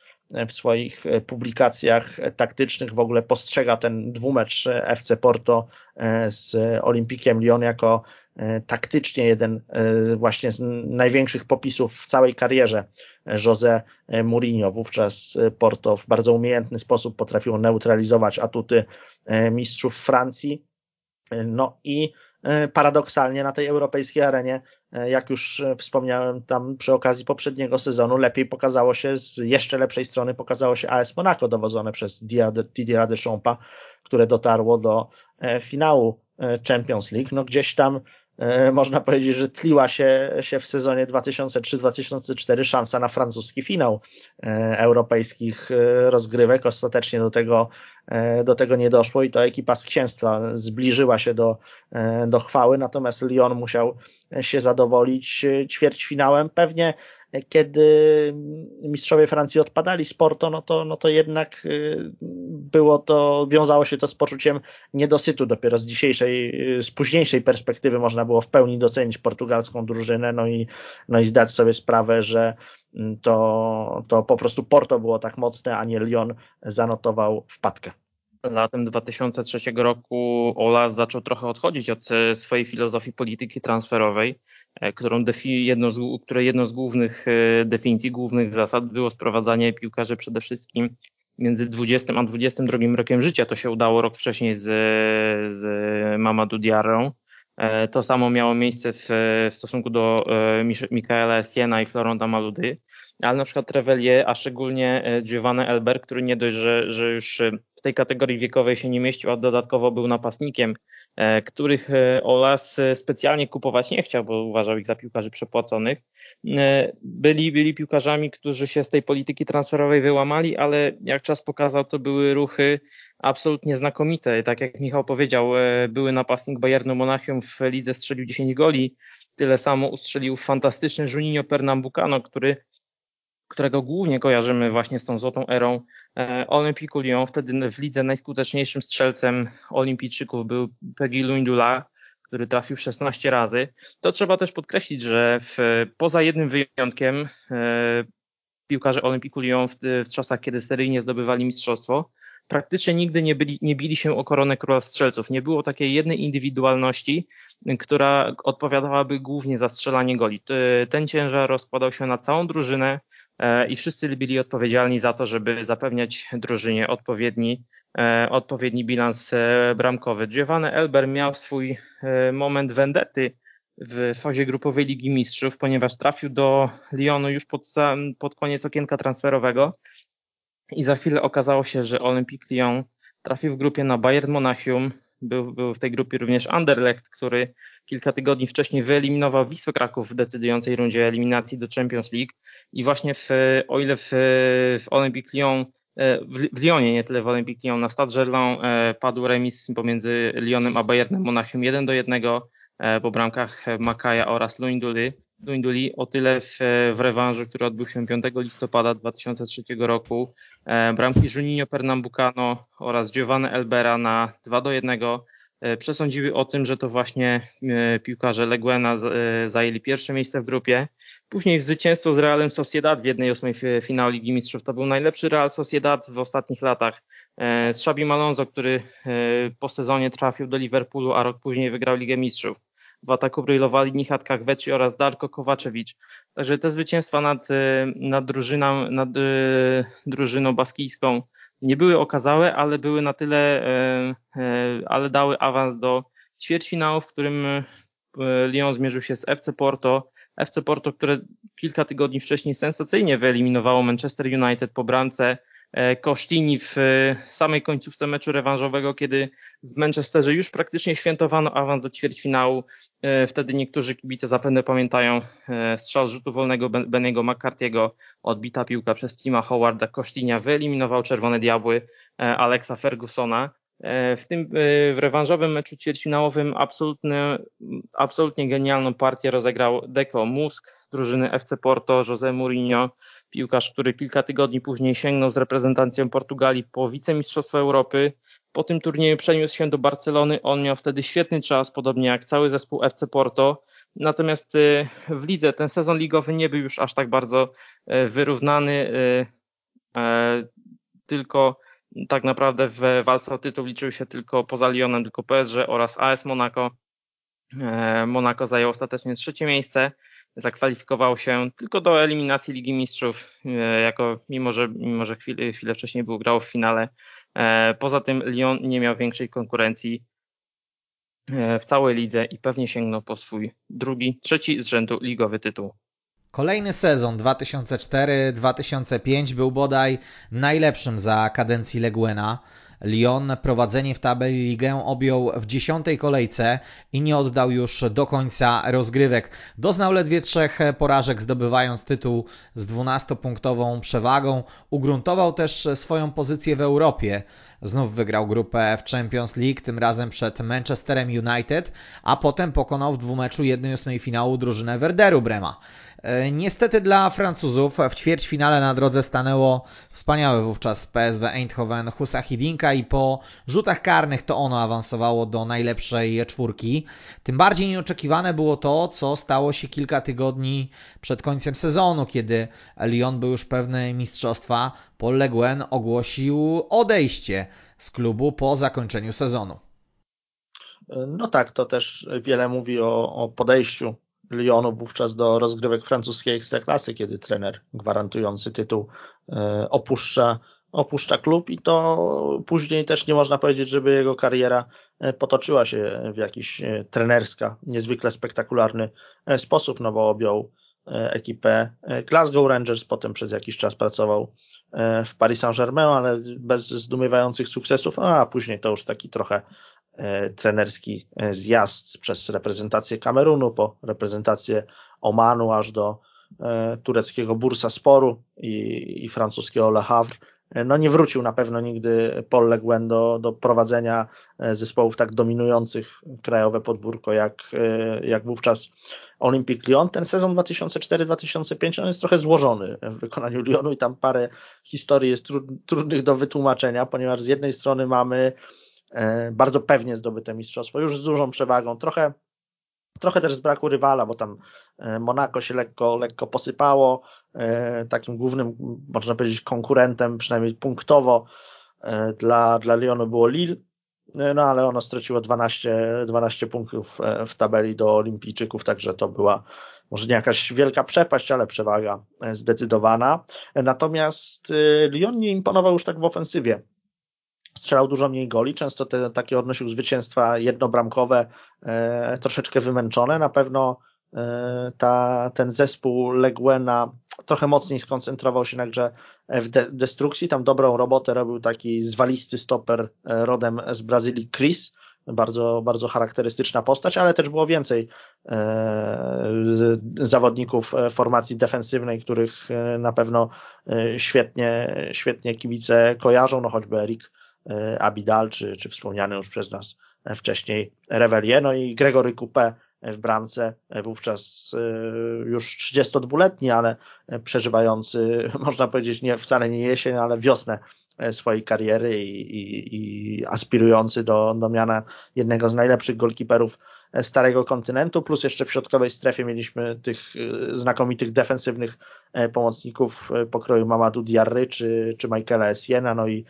w swoich e, publikacjach taktycznych w ogóle postrzega ten dwumecz FC Porto e, z Olimpikiem Lyon jako e, taktycznie jeden właśnie z największych popisów w całej karierze José Mourinho. Wówczas Porto w bardzo umiejętny sposób potrafiło neutralizować atuty mistrzów Francji. No i paradoksalnie na tej europejskiej arenie E, jak już e, wspomniałem tam przy okazji poprzedniego sezonu, lepiej pokazało się z jeszcze lepszej strony pokazało się AS Monaco dowodzone przez Didier Deschamps, które dotarło do e, finału Champions League. No gdzieś tam można powiedzieć, że tliła się, się w sezonie 2003-2004 szansa na francuski finał europejskich rozgrywek. Ostatecznie do tego, do tego nie doszło i to ekipa z księstwa zbliżyła się do, do chwały, natomiast Lyon musiał się zadowolić ćwierćfinałem. Pewnie kiedy mistrzowie Francji odpadali z Porto, no to, no to jednak y, było to, wiązało się to z poczuciem niedosytu. Dopiero z dzisiejszej, z późniejszej perspektywy można było w pełni docenić portugalską drużynę, no i, no i zdać sobie sprawę, że to, to po prostu Porto było tak mocne, a nie Lyon zanotował wpadkę latem 2003 roku Ola zaczął trochę odchodzić od e, swojej filozofii polityki transferowej którą defi, jedną z, jedną z głównych definicji, głównych zasad było sprowadzanie piłkarzy przede wszystkim między 20 a 22 rokiem życia. To się udało rok wcześniej z, z Mamadou Diarą. E, to samo miało miejsce w, w stosunku do e, Mikaela Siena i Floronda Maludy, ale na przykład Trevelier, a szczególnie e, Giovanni Elber, który nie dość, że, że już w tej kategorii wiekowej się nie mieścił, a dodatkowo był napastnikiem, których Olas specjalnie kupować nie chciał, bo uważał ich za piłkarzy przepłaconych. Byli, byli piłkarzami, którzy się z tej polityki transferowej wyłamali, ale jak czas pokazał, to były ruchy absolutnie znakomite. Tak jak Michał powiedział, e, były napastnik Bayernu Monachium w lidze strzelił 10 goli. Tyle samo ustrzelił fantastyczny Juninho Pernambucano, który którego głównie kojarzymy właśnie z tą złotą erą e, Olympique Lyon. Wtedy w lidze najskuteczniejszym strzelcem olimpijczyków był Peggy Luindula, który trafił 16 razy. To trzeba też podkreślić, że w, poza jednym wyjątkiem e, piłkarze Olympique Lyon w, w czasach, kiedy seryjnie zdobywali mistrzostwo, praktycznie nigdy nie, byli, nie bili się o koronę króla strzelców. Nie było takiej jednej indywidualności, która odpowiadałaby głównie za strzelanie goli. Ten ciężar rozkładał się na całą drużynę i wszyscy byli odpowiedzialni za to, żeby zapewniać drużynie odpowiedni, e, odpowiedni bilans e, bramkowy. Giovanni Elber miał swój moment vendety w fazie grupowej Ligi Mistrzów, ponieważ trafił do Lyonu już pod, pod koniec okienka transferowego i za chwilę okazało się, że Olympique Lyon trafił w grupie na Bayern Monachium. Był, był w tej grupie również Anderlecht, który kilka tygodni wcześniej wyeliminował Wisłę Kraków w decydującej rundzie eliminacji do Champions League. I właśnie w, o ile w, w Olympique Lyon e, w, Lyonie, nie tyle w Olympique Lyon, na Stade Gerland e, padł remis pomiędzy Lyonem a Bayernem Monachium 1 do 1 e, po bramkach Makaja oraz Luinduli. Duinduli o tyle w, w rewanżu, który odbył się 5 listopada 2003 roku. E, bramki Juninho Pernambucano oraz Giovanni Elbera na 2 do 1 e, przesądziły o tym, że to właśnie e, piłkarze Leguena zajęli pierwsze miejsce w grupie. Później zwycięstwo z Realem Sociedad w jednej ósmej finału Ligi Mistrzów. To był najlepszy Real Sociedad w ostatnich latach. Z Xabi Malonzo, który po sezonie trafił do Liverpoolu, a rok później wygrał Ligę Mistrzów. W ataku brylowali Nichat Kakweczy oraz Darko Kowaczewicz. Także te zwycięstwa nad, y, nad, drużyną, nad y, drużyną baskijską nie były okazałe, ale były na tyle, y, ale dały awans do ćwierćfinału, w którym Lyon zmierzył się z FC Porto. FC Porto, które kilka tygodni wcześniej sensacyjnie wyeliminowało Manchester United po bramce E, Kosztini w e, samej końcówce meczu rewanżowego, kiedy w Manchesterze już praktycznie świętowano awans do ćwierćfinału. E, wtedy niektórzy kibice zapewne pamiętają strzał z rzutu wolnego Benego McCarthy'ego, odbita piłka przez Tima Howarda. Kosztinia wyeliminował Czerwone Diabły Alexa Fergusona. W tym w rewanżowym meczu ćwierćfinałowym absolutnie, absolutnie genialną partię rozegrał Deco Musk, drużyny FC Porto, José Mourinho, piłkarz, który kilka tygodni później sięgnął z reprezentacją Portugalii po wicemistrzostwo Europy. Po tym turnieju przeniósł się do Barcelony. On miał wtedy świetny czas, podobnie jak cały zespół FC Porto. Natomiast y, w lidze ten sezon ligowy nie był już aż tak bardzo y, wyrównany, y, tylko tak naprawdę w walce o tytuł liczył się tylko poza Lyonem, tylko PSG oraz AS Monaco. Monaco zajął ostatecznie trzecie miejsce zakwalifikował się tylko do eliminacji Ligi Mistrzów, e, jako, mimo że, mimo że chwilę, chwilę wcześniej był grał w finale. E, poza tym Lyon nie miał większej konkurencji e, w całej lidze i pewnie sięgnął po swój drugi, trzeci z rzędu ligowy tytuł. Kolejny sezon 2004-2005 był bodaj najlepszym za kadencji Leguena. Lyon prowadzenie w tabeli ligę objął w dziesiątej kolejce i nie oddał już do końca rozgrywek. Doznał ledwie trzech porażek, zdobywając tytuł z 12-punktową przewagą. Ugruntował też swoją pozycję w Europie. Znów wygrał grupę w Champions League, tym razem przed Manchesterem United, a potem pokonał w dwumeczu 1-8 finału drużynę Werderu Brema. E, niestety dla Francuzów w ćwierćfinale na drodze stanęło wspaniałe wówczas PSW Eindhoven Husa Hidinka i po rzutach karnych to ono awansowało do najlepszej czwórki. Tym bardziej nieoczekiwane było to, co stało się kilka tygodni przed końcem sezonu, kiedy Lyon był już pewny mistrzostwa. Paul Le Guen ogłosił odejście z klubu po zakończeniu sezonu. No tak, to też wiele mówi o, o podejściu Lyonu wówczas do rozgrywek francuskiej ekstraklasy, kiedy trener gwarantujący tytuł e, opuszcza, opuszcza klub i to później też nie można powiedzieć, żeby jego kariera e, potoczyła się w jakiś e, trenerska, niezwykle spektakularny sposób, no bo objął ekipę Glasgow Rangers, potem przez jakiś czas pracował w Paris Saint-Germain, ale bez zdumiewających sukcesów, a później to już taki trochę trenerski e, zjazd przez reprezentację Kamerunu, po reprezentację Omanu, aż do e, tureckiego Bursa Sporu i, i francuskiego Le Havre. No nie wrócił na pewno nigdy Paul Le Guen do, do prowadzenia zespołów tak dominujących krajowe podwórko jak, jak wówczas Olympique Lyon. Ten sezon 2004-2005 on jest trochę złożony w wykonaniu Lyonu i tam parę historii jest trudnych do wytłumaczenia, ponieważ z jednej strony mamy E, bardzo pewnie zdobyte mistrzostwo, już z dużą przewagą, trochę, trochę też z braku rywala, bo tam e, Monako się lekko, lekko posypało, e, takim głównym, można powiedzieć, konkurentem, przynajmniej punktowo dla, dla Lyonu było Lille, no ale ono straciło 12, 12 punktów w tabeli do olimpijczyków, także to była może nie jakaś wielka przepaść, ale przewaga zdecydowana. Natomiast Lyon nie imponował już tak w ofensywie strzelał dużo mniej goli, często te takie odnosił zwycięstwa jednobramkowe, e, troszeczkę wymęczone. Na pewno e, ta, ten zespół Leguena trochę mocniej skoncentrował się na grze w de destrukcji. Tam dobrą robotę robił taki zwalisty stoper e, rodem z Brazylii Chris, bardzo, bardzo charakterystyczna postać, ale też było więcej e, zawodników formacji defensywnej, których e, na pewno świetnie, świetnie kibice kojarzą, no choćby Erik E, Abidal, czy, czy wspomniany już przez nas wcześniej Revelie, no i Gregory Coupé w bramce, e, wówczas e, już 32-letni, ale przeżywający, można powiedzieć, nie, wcale nie jesień, ale wiosnę swojej kariery i, i, i aspirujący do, do miana jednego z najlepszych golkiperów starego kontynentu, plus jeszcze w środkowej strefie mieliśmy tych znakomitych defensywnych pomocników pokroju Mamadou Diarry czy, czy Michaela Essiena, no i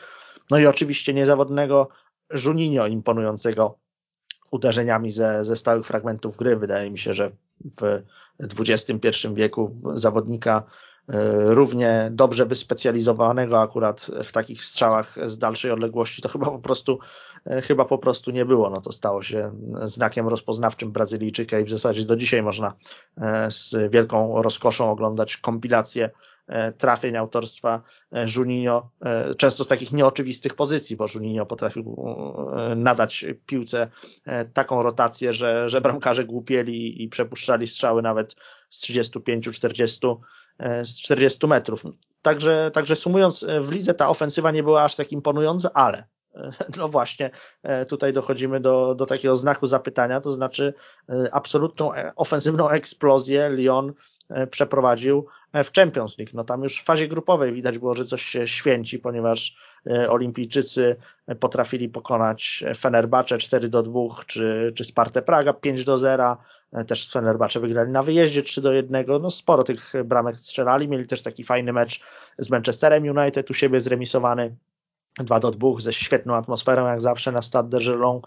no i oczywiście niezawodnego Juninho imponującego uderzeniami ze, ze stałych fragmentów gry. Wydaje mi się, że w XXI wieku zawodnika e, równie dobrze wyspecjalizowanego akurat w takich strzałach z dalszej odległości to chyba po prostu e, chyba po prostu nie było. No to stało się znakiem rozpoznawczym Brazylijczyka i w zasadzie do dzisiaj można e, z wielką rozkoszą oglądać kompilacje trafień autorstwa e, Juninho, e, często z takich nieoczywistych pozycji, bo Juninho potrafił nadać piłce taką rotację, że, że bramkarze głupieli i przepuszczali strzały nawet z 35-40 z 40 metrów. Także, także sumując, w lidze ta ofensywa nie była aż tak imponująca, ale no właśnie, tutaj dochodzimy do, do takiego znaku zapytania, to znaczy absolutną ofensywną eksplozję Lyon przeprowadził w Champions League. No tam już w fazie grupowej widać było, że coś się święci, ponieważ e, olimpijczycy potrafili pokonać Fenerbahce 4 do 2, czy, czy Spartę Praga 5 do 0. E, też Fenerbahce wygrali na wyjeździe 3 do 1. No sporo tych bramek strzelali. Mieli też taki fajny mecz z Manchesterem United, u siebie zremisowany 2 do 2 ze świetną atmosferą, jak zawsze na Stade de Gelon.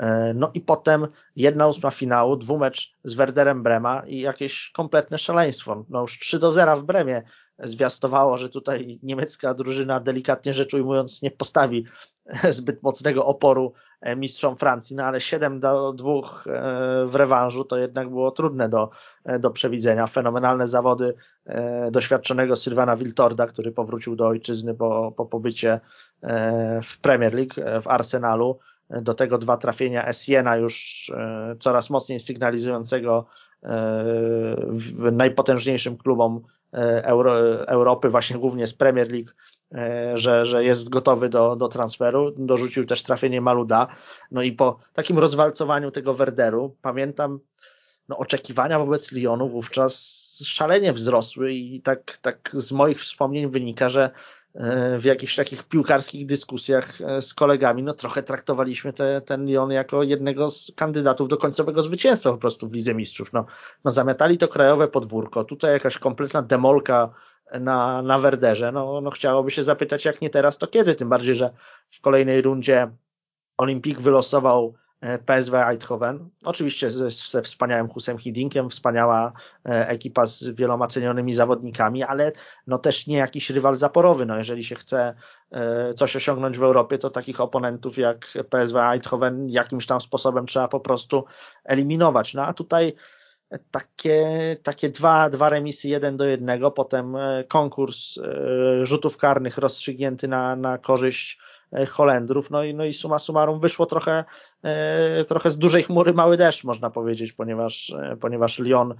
E, no i potem jedna ósma finału, dwumecz z Werderem Brema i jakieś kompletne szaleństwo. No już 3 do 0 w Bremie zwiastowało, że tutaj niemiecka drużyna delikatnie rzecz ujmując nie postawi zbyt mocnego oporu e, mistrzom Francji, no ale 7 do 2 e, w rewanżu to jednak było trudne do, do przewidzenia. Fenomenalne zawody doświadczonego Sylwana Wiltorda, który powrócił do ojczyzny po, po pobycie w Premier League, w Arsenalu do tego dwa trafienia Essiena już e, coraz mocniej sygnalizującego e, najpotężniejszym klubom e, Euro, Europy, właśnie głównie z Premier League, że, że jest gotowy do, do transferu. Dorzucił też trafienie Maluda. No i po takim rozwalcowaniu tego Werderu, pamiętam, no oczekiwania wobec Lyonu wówczas szalenie wzrosły i tak, tak z moich wspomnień wynika, że w jakichś takich piłkarskich dyskusjach e, z kolegami, no trochę traktowaliśmy te, ten Lyon jako jednego z kandydatów do końcowego zwycięstwa po prostu w Lidze Mistrzów. No, no zamiatali to krajowe podwórko, tutaj jakaś kompletna demolka na, na Werderze, no, no chciałoby się zapytać jak nie teraz, to kiedy, tym bardziej, że w kolejnej rundzie Olimpik wylosował PSW Eindhoven. Oczywiście ze, ze wspaniałym Husem Hidinkiem, wspaniała ekipa z wieloma cenionymi zawodnikami, ale no też nie jakiś rywal zaporowy. No jeżeli się chce coś osiągnąć w Europie, to takich oponentów jak PSW Eindhoven jakimś tam sposobem trzeba po prostu eliminować. No a tutaj takie, takie dwa, dwa remisy jeden do jednego, potem e, konkurs e, rzutów karnych rozstrzygnięty na, na korzyść e, Holendrów, no i, no i suma summarum wyszło trochę, trochę z dużej chmury mały deszcz, można powiedzieć, ponieważ, ponieważ Lyon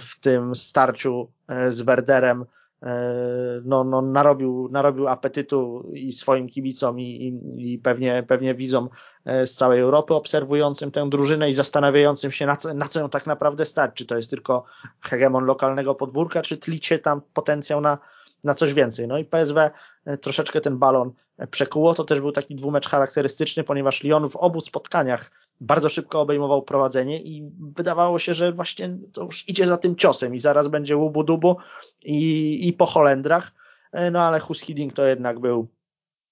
w tym starciu z Werderem E, no, no, narobił, narobił apetytu i swoim kibicom i, i, i pewnie, pewnie widzom e, z całej Europy obserwującym tę drużynę i zastanawiającym się na co, na co ją tak naprawdę stać. Czy to jest tylko hegemon lokalnego podwórka, czy tlicie tam potencjał na, na coś więcej. No i PSW e, troszeczkę ten balon przekuło. To też był taki dwumecz charakterystyczny, ponieważ Lyon w obu spotkaniach bardzo szybko obejmował prowadzenie i wydawało się, że właśnie to już idzie za tym ciosem i zaraz będzie łubu dubu i, i po Holendrach. E, no ale Hus Hiddink to jednak był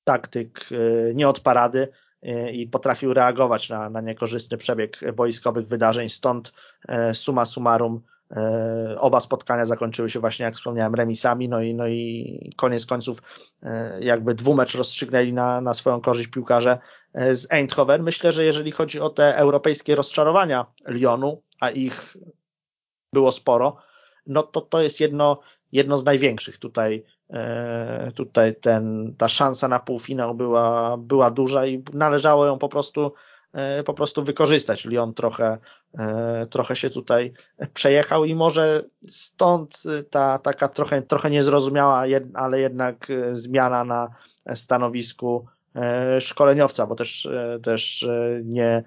taktyk e, nie od parady e, i potrafił reagować na, na niekorzystny przebieg boiskowych wydarzeń. Stąd suma summarum oba spotkania zakończyły się właśnie, jak wspomniałem, remisami, no i, no i koniec końców jakby dwumecz rozstrzygnęli na, na swoją korzyść piłkarze z Eindhoven. Myślę, że jeżeli chodzi o te europejskie rozczarowania Lyonu, a ich było sporo, no to to jest jedno, jedno z największych tutaj. E, tutaj ten, ta szansa na półfinał była, była duża i należało ją po prostu, e, po prostu wykorzystać. Lyon trochę, e, trochę się tutaj przejechał i może stąd ta taka trochę, trochę niezrozumiała, ale jednak zmiana na stanowisku szkoleniowca, bo też, też nie,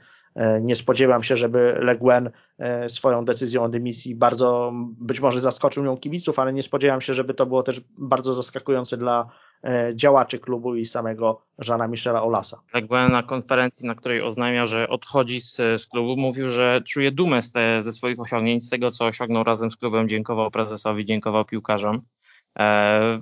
nie spodziewam się, żeby Le E, swoją decyzją o dymisji bardzo być może zaskoczył ją kibiców, ale nie spodziewam się, żeby to było też bardzo zaskakujące dla e, działaczy klubu i samego Żana Michela Olasa. Tak byłem na konferencji, na której oznajmia, że odchodzi z, z klubu, mówił, że czuje dumę z te, ze swoich osiągnięć, z tego co osiągnął razem z klubem, dziękował prezesowi, dziękował piłkarzom. E,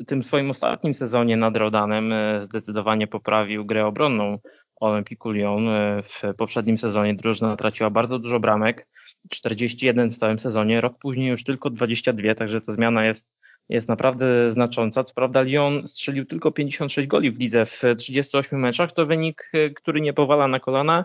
w tym swoim ostatnim sezonie nad Rodanem zdecydowanie poprawił grę obronną Olympiku Lyon. E, w poprzednim sezonie drużyna traciła bardzo dużo bramek, 41 w całym sezonie, rok później już tylko 22, także ta zmiana jest, jest naprawdę znacząca. Co prawda Lyon strzelił tylko 56 goli w lidze w 38 meczach, to wynik, e, który nie powala na kolana,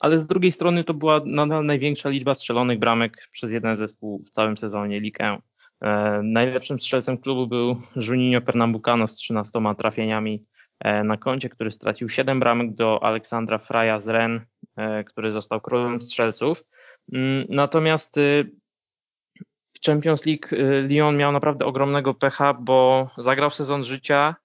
ale z drugiej strony to była nadal największa liczba strzelonych bramek przez jeden zespół w całym sezonie Ligue e, Najlepszym strzelcem klubu był Juninho Pernambucano z 13 trafieniami E, na koncie, który stracił 7 bramek do Aleksandra Fraja z Ren, e, który został królem strzelców. Mm, natomiast Champions League y, Lyon miał naprawdę ogromnego pecha, bo zagrał sezon życia,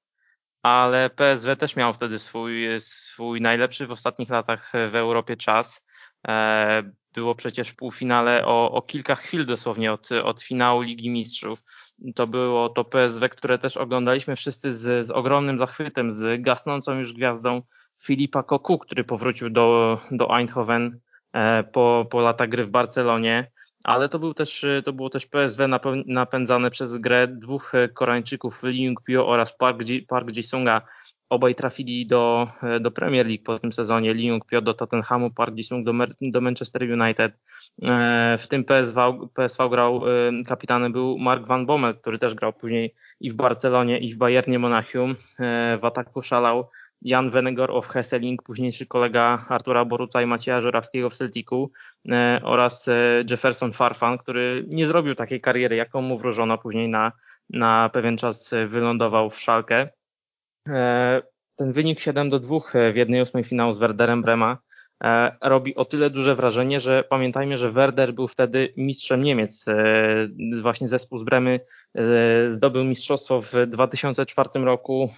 ale PSW też miał wtedy swój, swój najlepszy w ostatnich latach w Europie czas. E, było przecież w półfinale o, o kilka chwil dosłownie od, od finału Ligi Mistrzów to było to PSW, które też oglądaliśmy wszyscy z, z ogromnym zachwytem, z gasnącą już gwiazdą Filipa Koku, który powrócił do, do Eindhoven e, po, po lata gry w Barcelonie. Ale to, był też, to było też PSW napędzane przez grę dwóch Koreańczyków, Lee Jung-pyo oraz Park, Park Ji-sunga, Obaj trafili do, do Premier League po tym sezonie. Lee Jung-pyo do Tottenhamu, Park Ji-sung do, do Manchester United. E, w tym PSV, PSV grał, kapitanem był Mark Van Bommel, który też grał później i w Barcelonie, i w Bayernie Monachium. E, w ataku szalał Jan Venegor of Hesseling, późniejszy kolega Artura Boruca i Macieja Żurawskiego w Celticu oraz Jefferson Farfan, który nie zrobił takiej kariery, jaką mu wróżono później na, na pewien czas wylądował w Szalkę. E, ten wynik 7 do 2 e, w jednej ósmej finału z Werderem Brema e, robi o tyle duże wrażenie, że pamiętajmy, że Werder był wtedy mistrzem Niemiec. Właśnie zespół z Bremy zdobył mistrzostwo w 2004 roku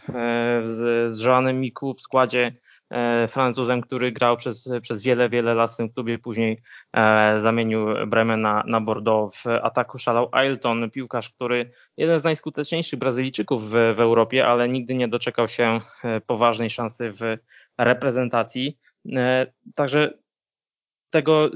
z, z Joanem Miku w składzie E, Francuzem, który grał przez, przez wiele, wiele lat w tym klubie, później e, zamienił Bremen na, na Bordeaux. W ataku szalał Ailton, piłkarz, który jeden z najskuteczniejszych Brazylijczyków w, w Europie, ale nigdy nie doczekał się e, poważnej szansy w reprezentacji. Także tego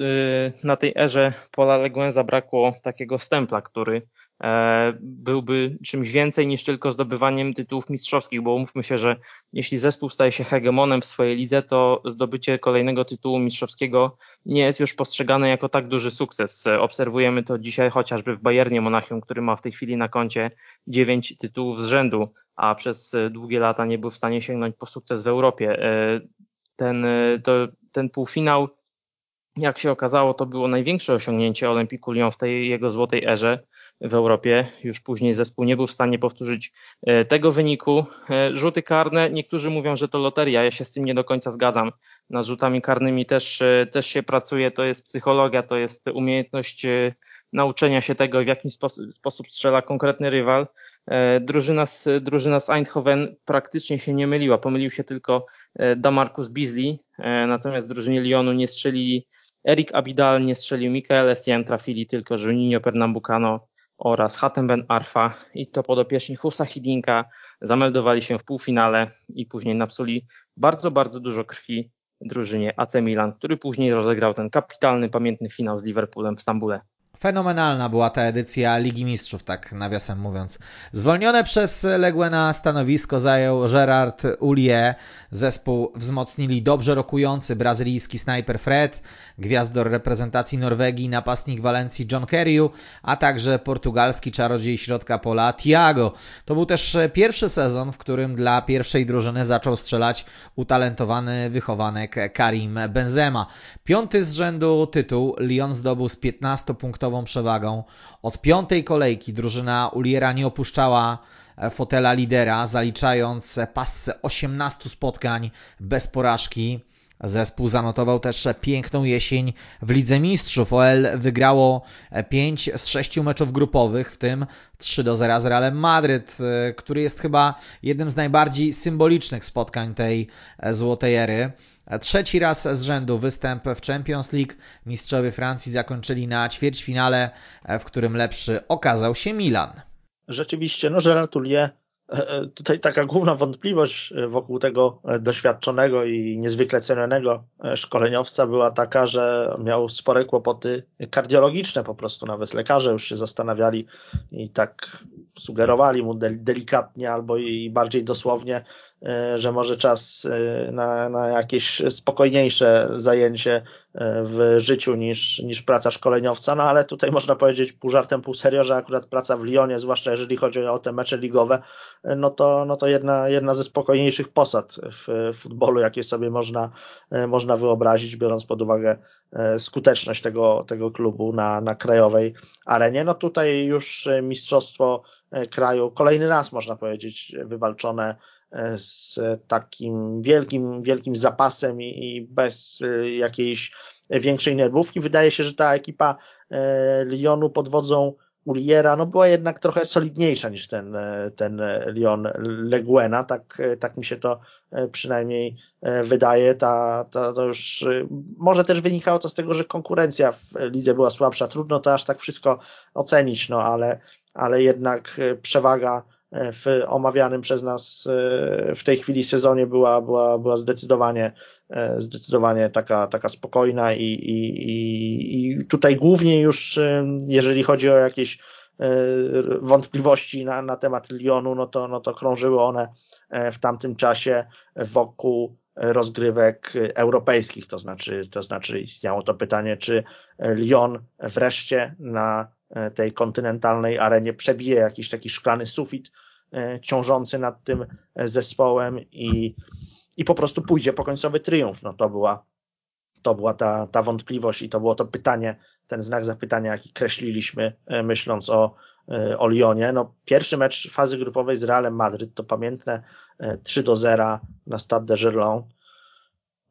na tej erze Pola Leguen zabrakło takiego stempla, który e, byłby czymś więcej niż tylko zdobywaniem tytułów mistrzowskich, bo umówmy się, że jeśli zespół staje się hegemonem w swojej lidze, to zdobycie kolejnego tytułu mistrzowskiego nie jest już postrzegane jako tak duży sukces. Obserwujemy to dzisiaj chociażby w Bayernie Monachium, który ma w tej chwili na koncie dziewięć tytułów z rzędu, a przez długie lata nie był w stanie sięgnąć po sukces w Europie. E, ten, to, ten półfinał jak się okazało, to było największe osiągnięcie Olympiku Lyon w tej jego złotej erze w Europie. Już później zespół nie był w stanie powtórzyć e, tego wyniku. E, rzuty karne, niektórzy mówią, że to loteria. Ja się z tym nie do końca zgadzam. Nad rzutami karnymi też, e, też się pracuje. To jest psychologia, to jest umiejętność nauczenia się tego, w jaki sposób, sposób strzela konkretny rywal. Drużyna z, drużyna z Eindhoven praktycznie się nie myliła. Pomylił się tylko Damarcus Beasley, natomiast drużynie Lyonu nie strzelili Erik Abidal nie strzelił, Mikael Essien trafili tylko Juninho Pernambucano oraz Hatem Ben Arfa i to podopieczni Husa Hidinka zameldowali się w półfinale i później napsuli bardzo, bardzo dużo krwi drużynie AC Milan, który później rozegrał ten kapitalny, pamiętny finał z Liverpoolem w Stambule. Fenomenalna była ta edycja Ligi Mistrzów, tak nawiasem mówiąc. Zwolnione przez Leguena stanowisko zajął Gerard Ulie. Zespół wzmocnili dobrze rokujący brazylijski snajper Fred, gwiazdor reprezentacji Norwegii, napastnik Walencji John Kerryu, a także portugalski czarodziej środka pola Thiago. To był też pierwszy sezon, w którym dla pierwszej drużyny zaczął strzelać utalentowany wychowanek Karim Benzema. Piąty z rzędu tytuł Lyon zdobył z 15-punktową przewagą. Od piątej kolejki drużyna Uliera nie opuszczała fotela lidera, zaliczając pasce 18 spotkań bez porażki. Zespół zanotował też piękną jesień w Lidze Mistrzów. OL wygrało 5 z 6 meczów grupowych, w tym 3 do 0 z Realem Madryt, który jest chyba jednym z najbardziej symbolicznych spotkań tej złotej ery. Trzeci raz z rzędu występ w Champions League. Mistrzowie Francji zakończyli na ćwierćfinale, w którym lepszy okazał się Milan. Rzeczywiście, no Gerard Tullier E, e, tutaj taka główna wątpliwość e, wokół tego doświadczonego i niezwykle cenionego szkoleniowca była taka, że miał spore kłopoty kardiologiczne po prostu. Nawet lekarze już się zastanawiali i tak sugerowali mu delikatnie albo i bardziej dosłownie, E, że może czas e, na, na jakieś spokojniejsze zajęcie e, w życiu niż, niż praca szkoleniowca, no ale tutaj można powiedzieć pół żartem, pół serio, że akurat praca w Lyonie, zwłaszcza jeżeli chodzi o te mecze ligowe, no to, no to jedna, jedna ze spokojniejszych posad w futbolu, jakie sobie można, można wyobrazić, biorąc pod uwagę skuteczność tego, tego klubu na, na krajowej arenie. No tutaj już mistrzostwo kraju kolejny raz można powiedzieć wywalczone z takim wielkim, wielkim zapasem i, bez y, jakiejś większej nerwówki. Wydaje się, że ta ekipa e, Lyonu pod wodzą Uliera no była jednak trochę solidniejsza niż ten, e, ten Lyon Leguena, tak, e, tak mi się to przynajmniej wydaje. Ta, ta, to już może też wynikało to z tego, że konkurencja w lidze była słabsza. Trudno to aż tak wszystko ocenić, no ale, ale jednak przewaga w omawianym przez nas e, w tej chwili sezonie była, była, była zdecydowanie, e, zdecydowanie taka, taka spokojna i, i, i tutaj głównie już e, jeżeli chodzi o jakieś wątpliwości na, na temat Lyonu, no to, no to krążyły one w tamtym czasie wokół rozgrywek europejskich, to znaczy, to znaczy istniało to pytanie, czy Lyon wreszcie na tej kontynentalnej arenie przebije jakiś taki szklany sufit e, ciążący nad tym zespołem i, i po prostu pójdzie po końcowy triumf. No to była, to była ta, ta wątpliwość i to było to pytanie, ten znak zapytania, jaki kreśliliśmy e, myśląc o, e, o Lyonie. No, pierwszy mecz fazy grupowej z Realem Madryt to pamiętne 3 do 0 na Stade de Gerland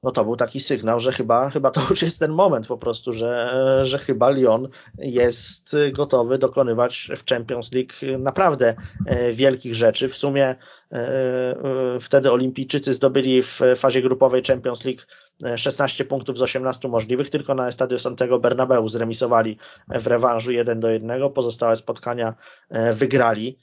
no to był taki sygnał, że chyba, chyba to już jest ten moment po prostu, że, że chyba Lyon jest gotowy dokonywać w Champions League naprawdę e, wielkich rzeczy. W sumie e, e, wtedy olimpijczycy zdobyli w fazie grupowej Champions League 16 punktów z 18 możliwych, tylko na Estadio Santiago Bernabeu zremisowali w rewanżu 1 do 1, pozostałe spotkania wygrali.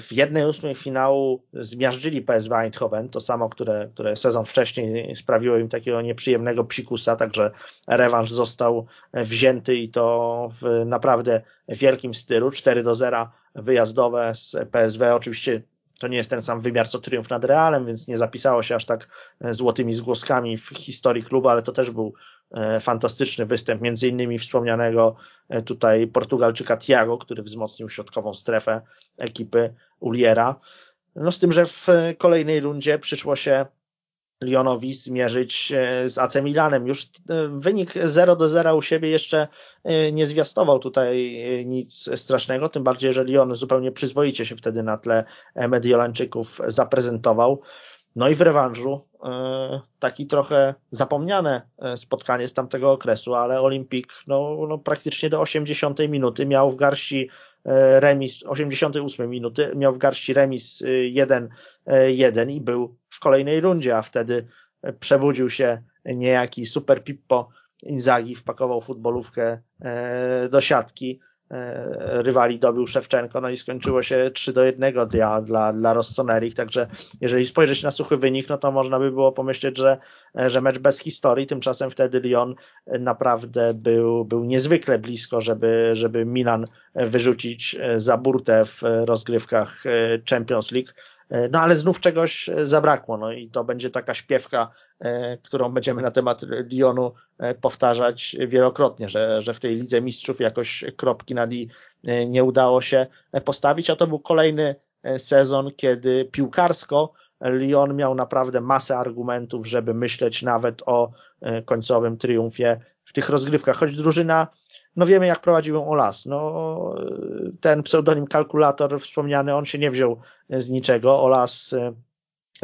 W jednej ósmej finału zmiażdżyli PSV Eindhoven, to samo, które, które sezon wcześniej sprawiło im takiego nieprzyjemnego psikusa, także rewanż został wzięty i to w naprawdę wielkim stylu. 4 do 0 wyjazdowe z PSV. Oczywiście to nie jest ten sam wymiar co triumf nad Realem, więc nie zapisało się aż tak złotymi zgłoskami w historii klubu, ale to też był E, fantastyczny występ, między innymi wspomnianego e, tutaj Portugalczyka Thiago, który wzmocnił środkową strefę ekipy Uliera. No z tym, że w kolejnej rundzie przyszło się Lyonowi zmierzyć e, z AC Milanem. Już wynik 0 do 0 u siebie jeszcze nie zwiastował tutaj nic strasznego, tym bardziej, że Lyon zupełnie przyzwoicie się wtedy na tle Mediolańczyków zaprezentował. No i w rewanżu e, taki trochę zapomniane e, spotkanie z tamtego okresu, ale Olimpik no, no praktycznie do 80 minuty miał w garści e, remis, 88 minuty miał w garści remis 1-1 i był w kolejnej rundzie, a wtedy przebudził się niejaki Super Pippo Inzaghi, wpakował futbolówkę do siatki E, rywali dobił Szewczenko, no i skończyło się 3 do 1 dla, dla, dla także jeżeli spojrzeć na suchy wynik, no to można by było pomyśleć, że, że mecz bez historii, tymczasem wtedy Lyon naprawdę był, był niezwykle blisko, żeby, żeby Milan wyrzucić za burtę w rozgrywkach Champions League. E, no ale znów czegoś e, zabrakło, no i to będzie taka śpiewka, e, którą będziemy na temat Lyonu powtarzać wielokrotnie, że, że w tej Lidze Mistrzów jakoś kropki nad i nie udało się postawić, a to był kolejny sezon, kiedy piłkarsko Lyon miał naprawdę masę argumentów, żeby myśleć nawet o końcowym triumfie w tych rozgrywkach, choć drużyna no wiemy jak prowadził Olas. No, ten pseudonim kalkulator wspomniany, on się nie wziął z niczego. Olas e,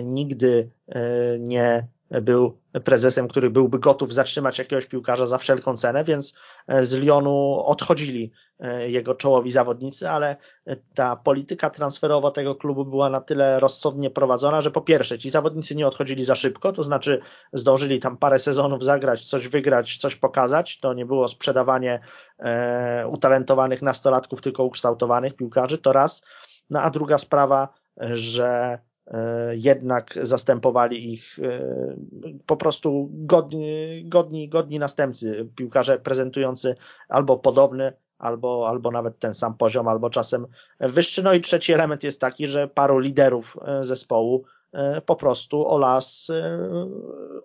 nigdy e, nie był prezesem, który byłby gotów zatrzymać jakiegoś piłkarza za wszelką cenę, więc e, z Lyonu odchodzili e, jego czołowi zawodnicy, ale e, ta polityka transferowa tego klubu była na tyle rozsądnie prowadzona, że po pierwsze ci zawodnicy nie odchodzili za szybko, to znaczy zdążyli tam parę sezonów zagrać, coś wygrać, coś pokazać, to nie było sprzedawanie e, utalentowanych nastolatków, tylko ukształtowanych piłkarzy, to raz, no a druga sprawa, że jednak zastępowali ich e, po prostu godni, godni, godni następcy, piłkarze prezentujący albo podobny, albo, albo nawet ten sam poziom, albo czasem wyższy. No i trzeci element jest taki, że paru liderów e, zespołu po prostu Olas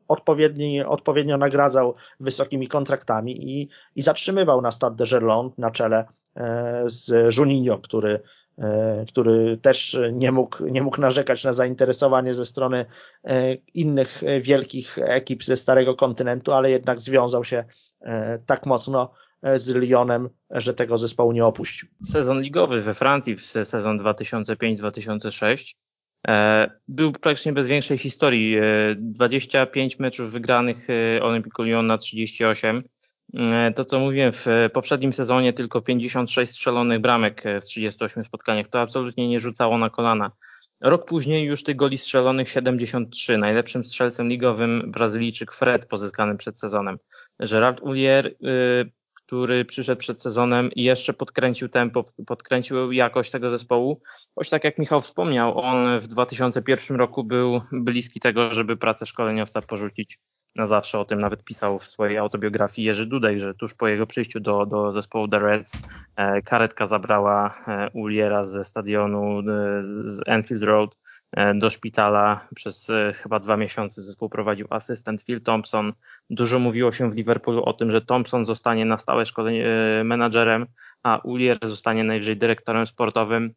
odpowiednio, nagradzał wysokimi kontraktami i, i zatrzymywał na Stade de Gerland na czele z Juninho, który E, który też nie mógł, nie mógł narzekać na zainteresowanie ze strony e, innych wielkich ekip ze Starego Kontynentu, ale jednak związał się e, tak mocno z Lyonem, że tego zespołu nie opuścił. Sezon ligowy we Francji, w sezon 2005-2006 był praktycznie bez większej historii. 25 meczów wygranych Olympique Lyon na 38 E, to, co mówiłem w poprzednim sezonie, tylko 56 strzelonych bramek e, w 38 spotkaniach, to absolutnie nie rzucało na kolana. Rok później już tych goli strzelonych 73. Najlepszym strzelcem ligowym Brazylijczyk Fred pozyskany przed sezonem. Gerard Ulier, y, który przyszedł przed sezonem i jeszcze podkręcił tempo, podkręcił jakość tego zespołu. Choć tak jak Michał wspomniał, on w 2001 roku był bliski tego, żeby pracę szkoleniowca porzucić na zawsze o tym nawet pisał w swojej autobiografii Jerzy Dudek, że tuż po jego przyjściu do, do zespołu The Reds e, karetka zabrała e, Uliera ze stadionu e, z Enfield Road do szpitala. Przez chyba dwa miesiące zespół prowadził asystent Phil Thompson. Dużo mówiło się w Liverpoolu o tym, że Thompson zostanie na stałe szkolenie menadżerem, a Ulier zostanie najwyżej dyrektorem sportowym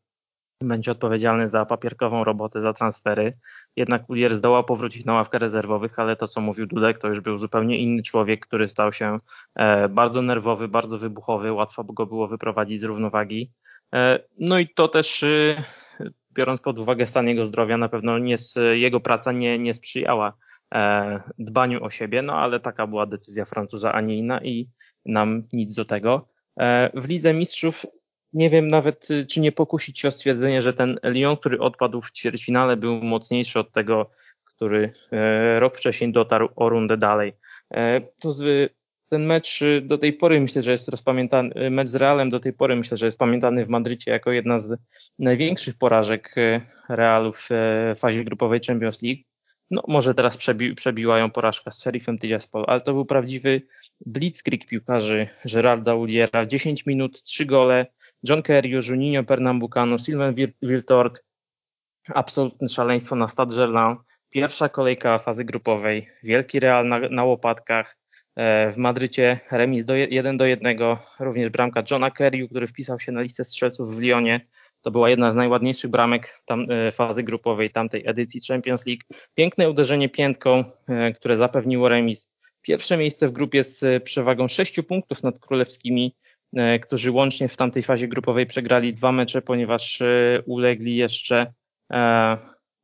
będzie odpowiedzialny za papierkową robotę, za transfery. Jednak Ulier zdołał powrócić na ławkę rezerwowych, ale to, co mówił Dudek, to już był zupełnie inny człowiek, który stał się e, bardzo nerwowy, bardzo wybuchowy, łatwo go było wyprowadzić z równowagi. E, no i to też, e, biorąc pod uwagę stan jego zdrowia, na pewno nie, jego praca nie, nie sprzyjała dbaniu o siebie, no ale taka była decyzja Francuza, a nie inna i nam nic do tego. W Lidze Mistrzów nie wiem nawet, y, czy nie pokusić się o stwierdzenie, że ten Lyon, który odpadł w ćwierćfinale, był mocniejszy od tego, który e, rok wcześniej dotarł o rundę dalej. E, to z ten mecz y, do tej pory myślę, że jest rozpamiętany, y, mecz z Realem do tej pory myślę, że jest pamiętany w Madrycie jako jedna z największych porażek Realu w fazie grupowej Champions League. No może teraz przebi przebiła ją porażka z Sheriffem Tiraspol, ale to był prawdziwy blitzkrieg piłkarzy Gerarda Uliera. 10 minut, 3 gole, John Kerry, Juninho Pernambucano, Sylvain Wiltord, absolutne szaleństwo na Stade Gerland. Pierwsza kolejka fazy grupowej, wielki Real na, na łopatkach, E, w Madrycie remis do 1 do 1, również bramka Johna Kerry, który wpisał się na listę strzelców w Lyonie. To była jedna z najładniejszych bramek tam, e, fazy grupowej tamtej edycji Champions League. Piękne uderzenie piętką, e, które zapewniło remis. Pierwsze miejsce w grupie z przewagą 6 punktów nad królewskimi, którzy łącznie w tamtej fazie grupowej przegrali dwa mecze, ponieważ ulegli jeszcze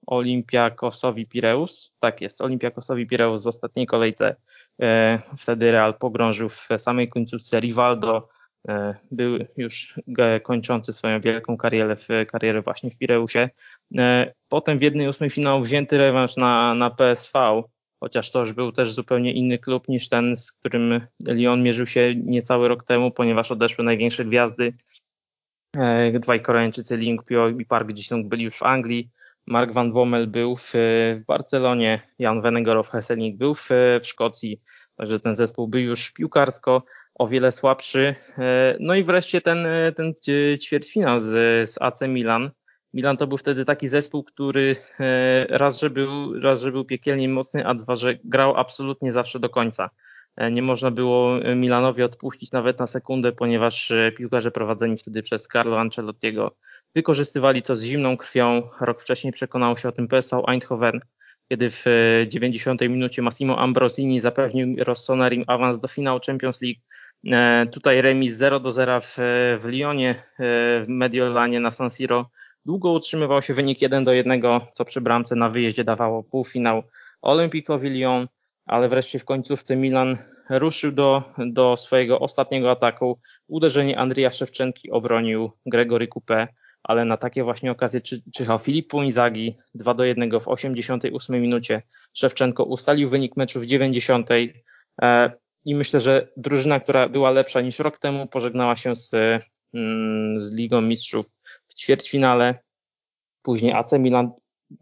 Olimpiakosowi Pireus. Tak jest, Olimpiakosowi Pireus w ostatniej kolejce E, wtedy Real pogrążył w samej końcówce Rivaldo. E, był już kończący swoją wielką karierę, w, karierę właśnie w Pireusie. E, potem w jednej ósmej finału wzięty rewanż na, na PSV, chociaż to już był też zupełnie inny klub niż ten, z którym Lyon mierzył się niecały rok temu, ponieważ odeszły największe gwiazdy. Dwaj Koreańczycy, Ling Pyo i Park Ji-sung byli już w Anglii. Mark Van Bommel był w, Barcelonie, Jan Venegorow Hesseling był w, w Szkocji, także ten zespół był już piłkarsko o wiele słabszy. E, no i wreszcie ten, ten ćwierćfinał z, z AC Milan. Milan to był wtedy taki zespół, który e, raz, że był, raz, że był piekielnie mocny, a dwa, że grał absolutnie zawsze do końca. E, nie można było Milanowi odpuścić nawet na sekundę, ponieważ piłkarze prowadzeni wtedy przez Carlo Ancelottiego Wykorzystywali to z zimną krwią. Rok wcześniej przekonał się o tym PSV Eindhoven, kiedy w 90 e, minucie Massimo Ambrosini zapewnił Rossonerim awans do finału Champions League. E, tutaj remis 0 do 0 w, w Lyonie, e, w Mediolanie na San Siro. Długo utrzymywał się wynik 1 do 1, co przy bramce na wyjeździe dawało półfinał Olympicowi Lyon, ale wreszcie w końcówce Milan ruszył do, do swojego ostatniego ataku. Uderzenie Andrija Szewczenki obronił Gregory Coupé ale na takie właśnie okazje czy, czyhał Filippo Inzaghi 2 do 1 w 88 minucie. Szewczenko ustalił wynik meczu w 90. E, I myślę, że drużyna, która była lepsza niż rok temu, pożegnała się z, mm, z Ligą Mistrzów w ćwierćfinale. Później AC Milan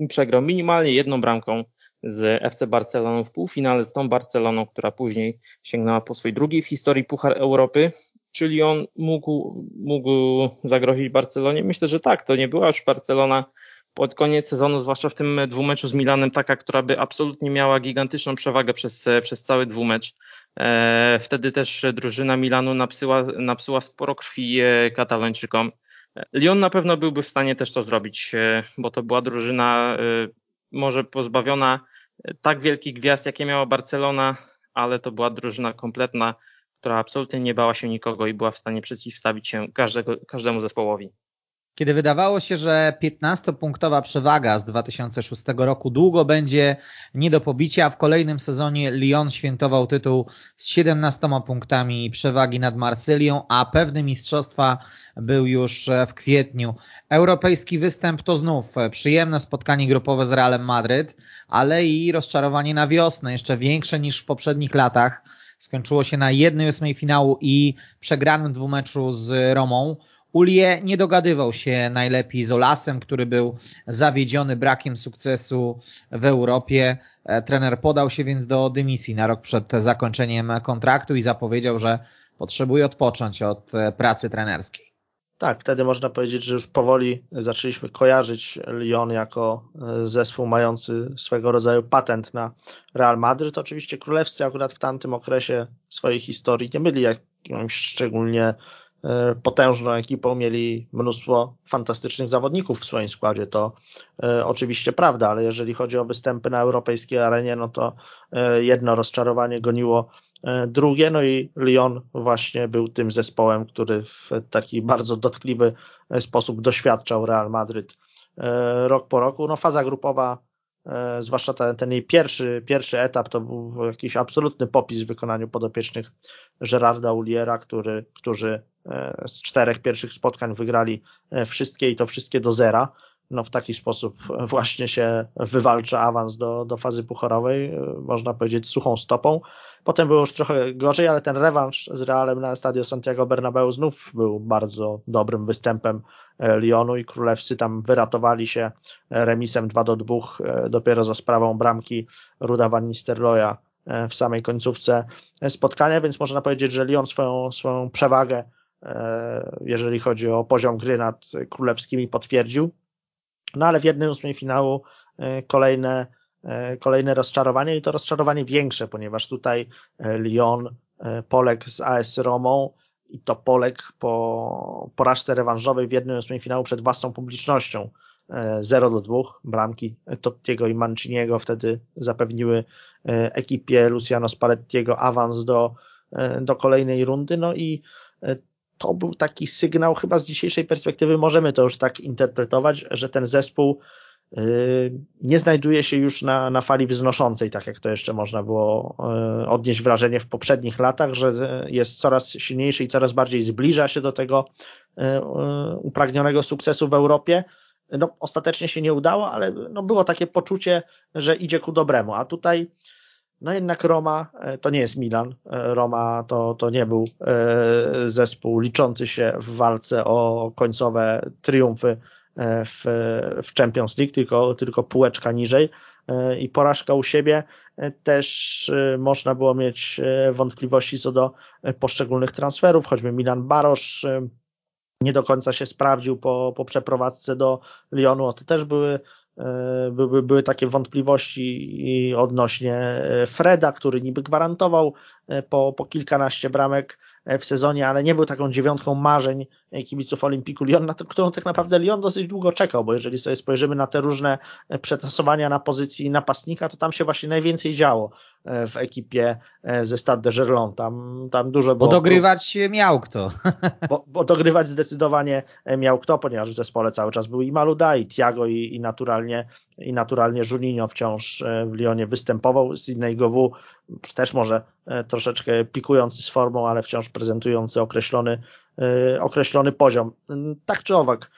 przegrał minimalnie jedną bramką z FC Barceloną w półfinale z tą Barceloną, która później sięgnęła po swój drugi w historii Puchar Europy czyli on mógł, mógł zagrozić Barcelonie? Myślę, że tak. To nie była już Barcelona pod koniec sezonu, zwłaszcza w tym dwumeczu z Milanem, taka, która by absolutnie miała gigantyczną przewagę przez, przez cały dwumecz. E, wtedy też drużyna Milanu napsyła, napsyła sporo krwi e, katalończykom. Lyon na pewno byłby w stanie też to zrobić, e, bo to była drużyna może pozbawiona tak wielkich gwiazd, jakie miała Barcelona, ale to była drużyna kompletna, która absolutnie nie bała się nikogo i była w stanie przeciwstawić się każdego, każdemu zespołowi. Kiedy wydawało się, że 15-punktowa przewaga z 2006 roku długo będzie nie do pobicia, w kolejnym sezonie Lyon świętował tytuł z 17 punktami przewagi nad Marsylią, a pewny mistrzostwa był już w kwietniu. Europejski występ to znów przyjemne spotkanie grupowe z Realem Madryt, ale i rozczarowanie na wiosnę, jeszcze większe niż w poprzednich latach skończyło się na 1-8 finału i przegranym dwumeczu z Romą. Ulie nie dogadywał się najlepiej z Olasem, który był zawiedziony brakiem sukcesu w Europie. E, trener podał się więc do dymisji na rok przed zakończeniem kontraktu i zapowiedział, że potrzebuje odpocząć od e, pracy trenerskiej. Tak, wtedy można powiedzieć, że już powoli zaczęliśmy kojarzyć Lyon jako e, zespół mający swego rodzaju patent na Real Madryt. Oczywiście królewscy akurat w tamtym okresie swojej historii nie byli jakimś szczególnie potężną ekipą, mieli mnóstwo fantastycznych zawodników w swoim składzie, to e, oczywiście prawda, ale jeżeli chodzi o występy na europejskiej arenie, no to jedno rozczarowanie goniło E, drugie. No i Lyon właśnie był tym zespołem, który w taki bardzo dotkliwy e, sposób doświadczał Real Madryt e, rok po roku. No faza grupowa, zwłaszcza ten, ten jej pierwszy, pierwszy etap, to był jakiś absolutny popis w wykonaniu podopiecznych Gerarda Uliera, który, którzy z czterech pierwszych spotkań wygrali wszystkie i to wszystkie do zera no w taki sposób właśnie się wywalcza awans do, do fazy pucharowej, można powiedzieć suchą stopą. Potem było już trochę gorzej, ale ten rewanż z Realem na Stadio Santiago Bernabeu znów był bardzo dobrym występem Lyonu i królewscy tam wyratowali się remisem 2 do 2 dopiero za sprawą bramki Ruda Van Nistelrooya w samej końcówce spotkania, więc można powiedzieć, że Lyon swoją, swoją przewagę jeżeli chodzi o poziom gry nad królewskimi potwierdził. No ale w jednym ósmej finału e, kolejne, e, kolejne rozczarowanie i to rozczarowanie większe, ponieważ tutaj e, Lyon poległ z AS Romą i to poległ po porażce rewanżowej w jednym ósmej finału przed własną publicznością. 0 do 2 bramki Tottiego i Manciniego wtedy zapewniły ekipie Luciano Spallettiego awans do, do kolejnej rundy. No i to był taki sygnał, chyba z dzisiejszej perspektywy możemy to już tak interpretować, że ten zespół nie znajduje się już na, na fali wznoszącej, tak jak to jeszcze można było y, odnieść wrażenie w poprzednich latach, że jest coraz silniejszy i coraz bardziej zbliża się do tego upragnionego sukcesu w Europie. No, ostatecznie się nie udało, ale no, było takie poczucie, że idzie ku dobremu, a tutaj no jednak Roma to nie jest Milan. Roma to, to nie był zespół liczący się w walce o końcowe triumfy w, w Champions League, tylko, tylko półeczka niżej. I porażka u siebie też można było mieć wątpliwości co do poszczególnych transferów, choćby Milan Barosz nie do końca się sprawdził po, po przeprowadzce do Lyonu. To też były E, były, były takie wątpliwości odnośnie e, Freda, który niby gwarantował e, po, po kilkanaście bramek w sezonie, ale nie był taką dziewiątką marzeń kibiców Olimpiku Lyon, na którą tak naprawdę Lyon dosyć długo czekał, bo jeżeli sobie spojrzymy na te różne przetasowania na pozycji napastnika, to tam się właśnie najwięcej działo w ekipie ze Stade de Gerland. Tam, tam dużo było. Bo dogrywać miał kto. Bo, bo, dogrywać zdecydowanie miał kto, ponieważ w zespole cały czas był i Maluda, i Tiago, i, i naturalnie i naturalnie Juninho wciąż w Lyonie występował. Z innego W też może troszeczkę pikujący z formą, ale wciąż prezentujący określony, określony poziom. Tak czy owak,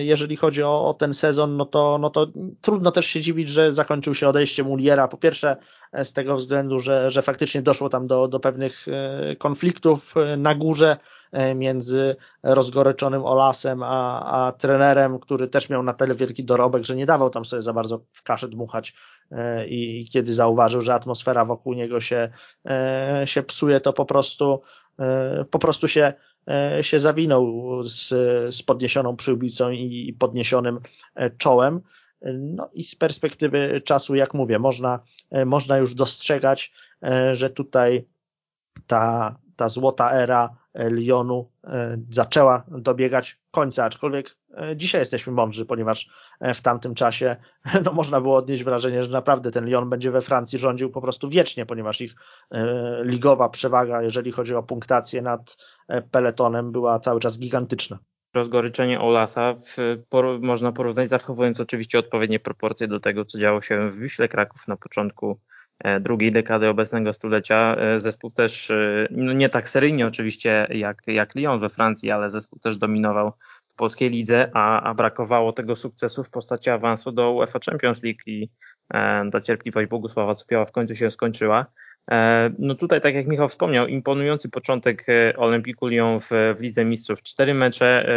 jeżeli chodzi o, o, ten sezon, no to, no to trudno też się dziwić, że zakończył się odejściem Uliera. Po pierwsze, z tego względu, że, że faktycznie doszło tam do, do pewnych e, konfliktów e, na górze e, między rozgoryczonym Olasem a, a trenerem, który też miał na tyle wielki dorobek, że nie dawał tam sobie za bardzo w kaszę dmuchać i kiedy zauważył, że atmosfera wokół niego się, się psuje, to po prostu po prostu się się zawinął z, z podniesioną przyłbicą i podniesionym czołem. No i z perspektywy czasu, jak mówię, można, e, można już dostrzegać, e, że tutaj ta, ta złota era e, Lyonu zaczęła dobiegać końca, aczkolwiek dzisiaj jesteśmy mądrzy, ponieważ w tamtym czasie no, można było odnieść wrażenie, że naprawdę ten Lyon będzie we Francji rządził po prostu wiecznie, ponieważ ich ligowa przewaga, jeżeli chodzi o punktację nad peletonem, była cały czas gigantyczna. Rozgoryczenie Olasa por, można porównać, zachowując oczywiście odpowiednie proporcje do tego, co działo się w Wiśle Kraków na początku e, drugiej dekady obecnego stulecia. E, zespół też, e, no nie tak seryjnie oczywiście jak, jak Lyon we Francji, ale zespół też dominował w polskiej lidze, a, a brakowało tego sukcesu w postaci awansu do UEFA Champions League i e, ta cierpliwość Bogusława Cupioła w końcu się skończyła. E, no tutaj, tak jak Michał wspomniał, imponujący początek e, Olimpiku Lyon w, w Lidze Mistrzów. Cztery mecze,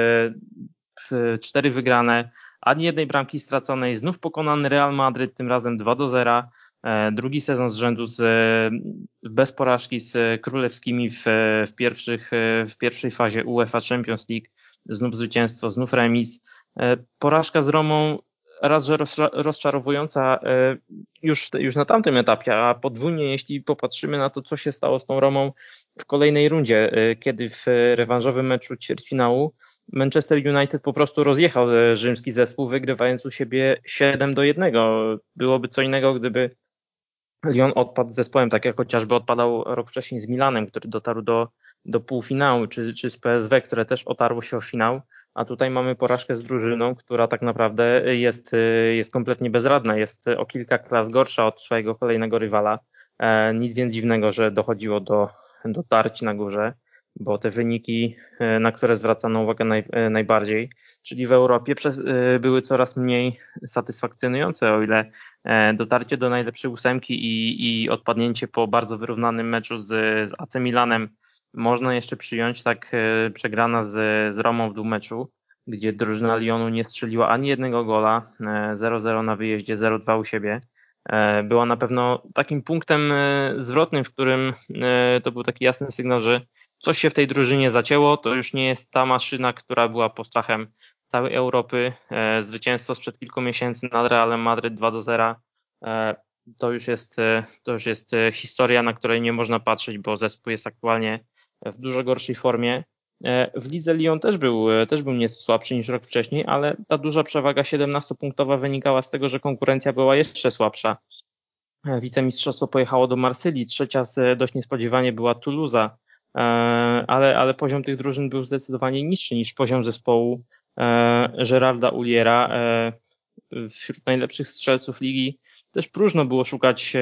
e, cztery wygrane, ani jednej bramki straconej. Znów pokonany Real Madryt, tym razem 2 do 0. Drugi sezon z rzędu z, bez porażki z królewskimi w, w, pierwszych, w pierwszej fazie UEFA Champions League. Znów zwycięstwo, znów remis. Porażka z Romą raz, że rozczarowująca e, już, już na tamtym etapie, a podwójnie, jeśli popatrzymy na to, co się stało z tą Romą w kolejnej rundzie, e, kiedy w rewanżowym meczu ćwierćfinału Manchester United po prostu rozjechał e, rzymski zespół, wygrywając u siebie 7 do 1. Byłoby co innego, gdyby Lyon odpadł z zespołem, tak jak chociażby odpadał rok wcześniej z Milanem, który dotarł do, do półfinału, czy, czy z PSW, które też otarło się o finał a tutaj mamy porażkę z drużyną, która tak naprawdę jest, jest kompletnie bezradna, jest o kilka klas gorsza od swojego kolejnego rywala. E, nic więc dziwnego, że dochodziło do, do tarć na górze. Bo te wyniki, na które zwracano uwagę naj, najbardziej, czyli w Europie były coraz mniej satysfakcjonujące, o ile dotarcie do najlepszej ósemki i, i odpadnięcie po bardzo wyrównanym meczu z, z AC Milanem można jeszcze przyjąć, tak przegrana z, z Romą w dwumeczu, gdzie drużyna Lyonu nie strzeliła ani jednego gola, 0-0 na wyjeździe, 0-2 u siebie. E, była na pewno takim punktem e, zwrotnym, w którym e, to był taki jasny sygnał, że coś się w tej drużynie zacięło, to już nie jest ta maszyna, która była postrachem całej Europy. Zwycięstwo sprzed kilku miesięcy nad Realem Madryt 2 do 0 to już jest, to już jest historia, na której nie można patrzeć, bo zespół jest aktualnie w dużo gorszej formie. E, w lidze Lyon też był, e, też był nieco słabszy niż rok wcześniej, ale ta duża przewaga 17-punktowa wynikała z tego, że konkurencja była jeszcze słabsza. E, wicemistrzostwo pojechało do Marsylii, trzecia dość niespodziewanie była Toulouse'a, ale, ale poziom tych drużyn był zdecydowanie niższy niż poziom zespołu Gerarda Uliera. Wśród najlepszych strzelców ligi też próżno było szukać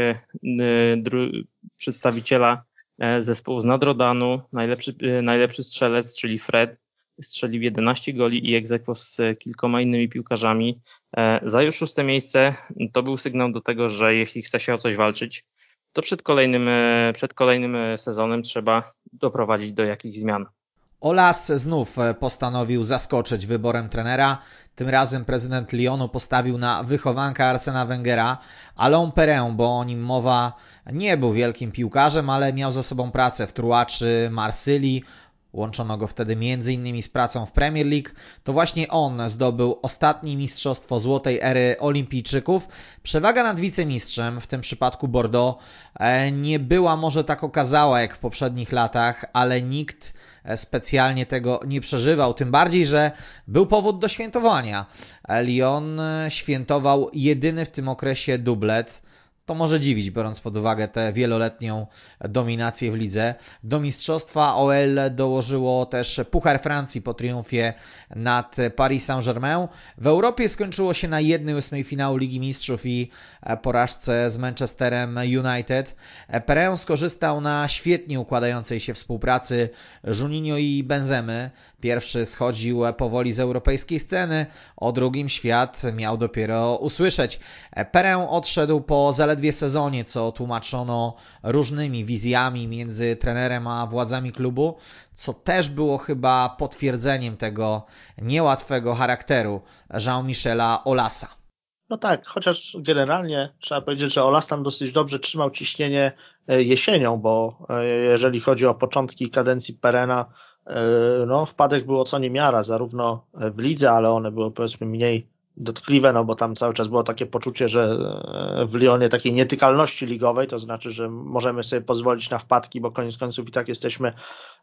przedstawiciela E, zespół z Nadrodanu, najlepszy, e, najlepszy strzelec, czyli Fred, strzelił 11 goli i egzekwo z kilkoma innymi piłkarzami. E, zajął szóste miejsce. To był sygnał do tego, że jeśli chce się o coś walczyć, to przed kolejnym, przed kolejnym sezonem trzeba doprowadzić do jakichś zmian. Olas znów postanowił zaskoczyć wyborem trenera. Tym razem prezydent Lyonu postawił na wychowanka Arsena Wengera. Alain Perrin, bo o nim mowa, nie był wielkim piłkarzem, ale miał za sobą pracę w Truaczy, Marsylii, Łączono go wtedy m.in. z pracą w Premier League. To właśnie on zdobył ostatnie mistrzostwo złotej ery olimpijczyków. Przewaga nad wicemistrzem, w tym przypadku Bordeaux, e, nie była może tak okazała jak w poprzednich latach, ale nikt E, specjalnie tego nie przeżywał. Tym bardziej, że był powód do świętowania. E, Lyon świętował jedyny w tym okresie dublet. To może dziwić, biorąc pod uwagę tę wieloletnią dominację w lidze. Do mistrzostwa OL dołożyło też Puchar Francji po triumfie nad Paris Saint-Germain. W Europie skończyło się na 1-8 finału Ligi Mistrzów i porażce z Manchesterem United. Perrin skorzystał na świetnie układającej się współpracy Juninho i Benzemy. Pierwszy schodził powoli z europejskiej sceny, o drugim świat miał dopiero usłyszeć. Perrin odszedł po zaledwie sezonie, co tłumaczono różnymi wizjami między trenerem a władzami klubu, co też było chyba potwierdzeniem tego niełatwego charakteru Jean-Michela Olasa. No tak, chociaż generalnie trzeba powiedzieć, że Olas tam dosyć dobrze trzymał ciśnienie e, jesienią, bo e, jeżeli chodzi o początki kadencji Perena, no wpadek było co niemiara, zarówno w lidze, ale one były powiedzmy mniej dotkliwe, no bo tam cały czas było takie poczucie, że e, w Lyonie takiej nietykalności ligowej, to znaczy, że możemy sobie pozwolić na wpadki, bo koniec końców i tak jesteśmy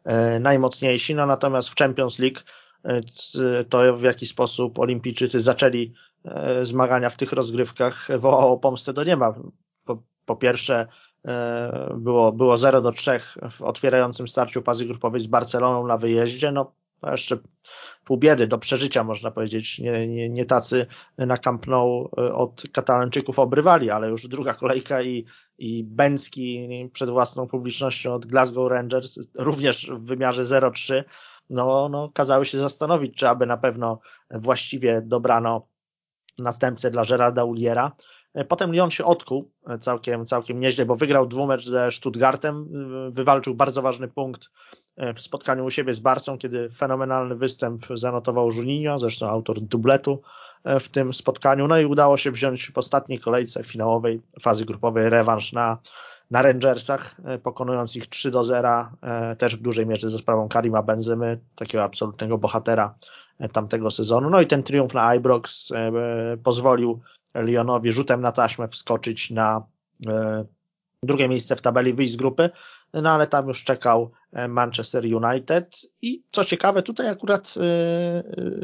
e, najmocniejsi, no natomiast w Champions League e, to w jaki sposób olimpijczycy zaczęli zmagania w tych rozgrywkach wołało pomstę do nieba. Po, po pierwsze było, było 0 do 3 w otwierającym starciu fazy grupowej z Barceloną na wyjeździe, no jeszcze pół biedy do przeżycia, można powiedzieć. Nie, nie, nie tacy na Camp Nou e, od Katalończyków obrywali, ale już druga kolejka i, i Bęcki przed własną publicznością od Glasgow Rangers, również w wymiarze 0-3, no, no, kazały się zastanowić, czy aby na pewno właściwie dobrano następcę dla Gerarda Uliera. E, potem Lyon się odkuł e, całkiem, całkiem nieźle, bo wygrał dwumecz ze Stuttgartem, wywalczył bardzo ważny punkt E, w spotkaniu u siebie z Barcą, kiedy fenomenalny występ zanotował Juninho, zresztą autor dubletu e, w tym spotkaniu. No i udało się wziąć w ostatniej kolejce finałowej fazy grupowej rewanż na, na Rangersach, e, pokonując ich 3 do 0, też w dużej mierze ze sprawą Karima Benzymy, takiego absolutnego bohatera tamtego sezonu. No i ten triumf na Ibrox pozwolił Lyonowi rzutem na taśmę wskoczyć na drugie miejsce w tabeli, wyjść z grupy no ale tam już czekał e, Manchester United i co ciekawe, tutaj akurat e,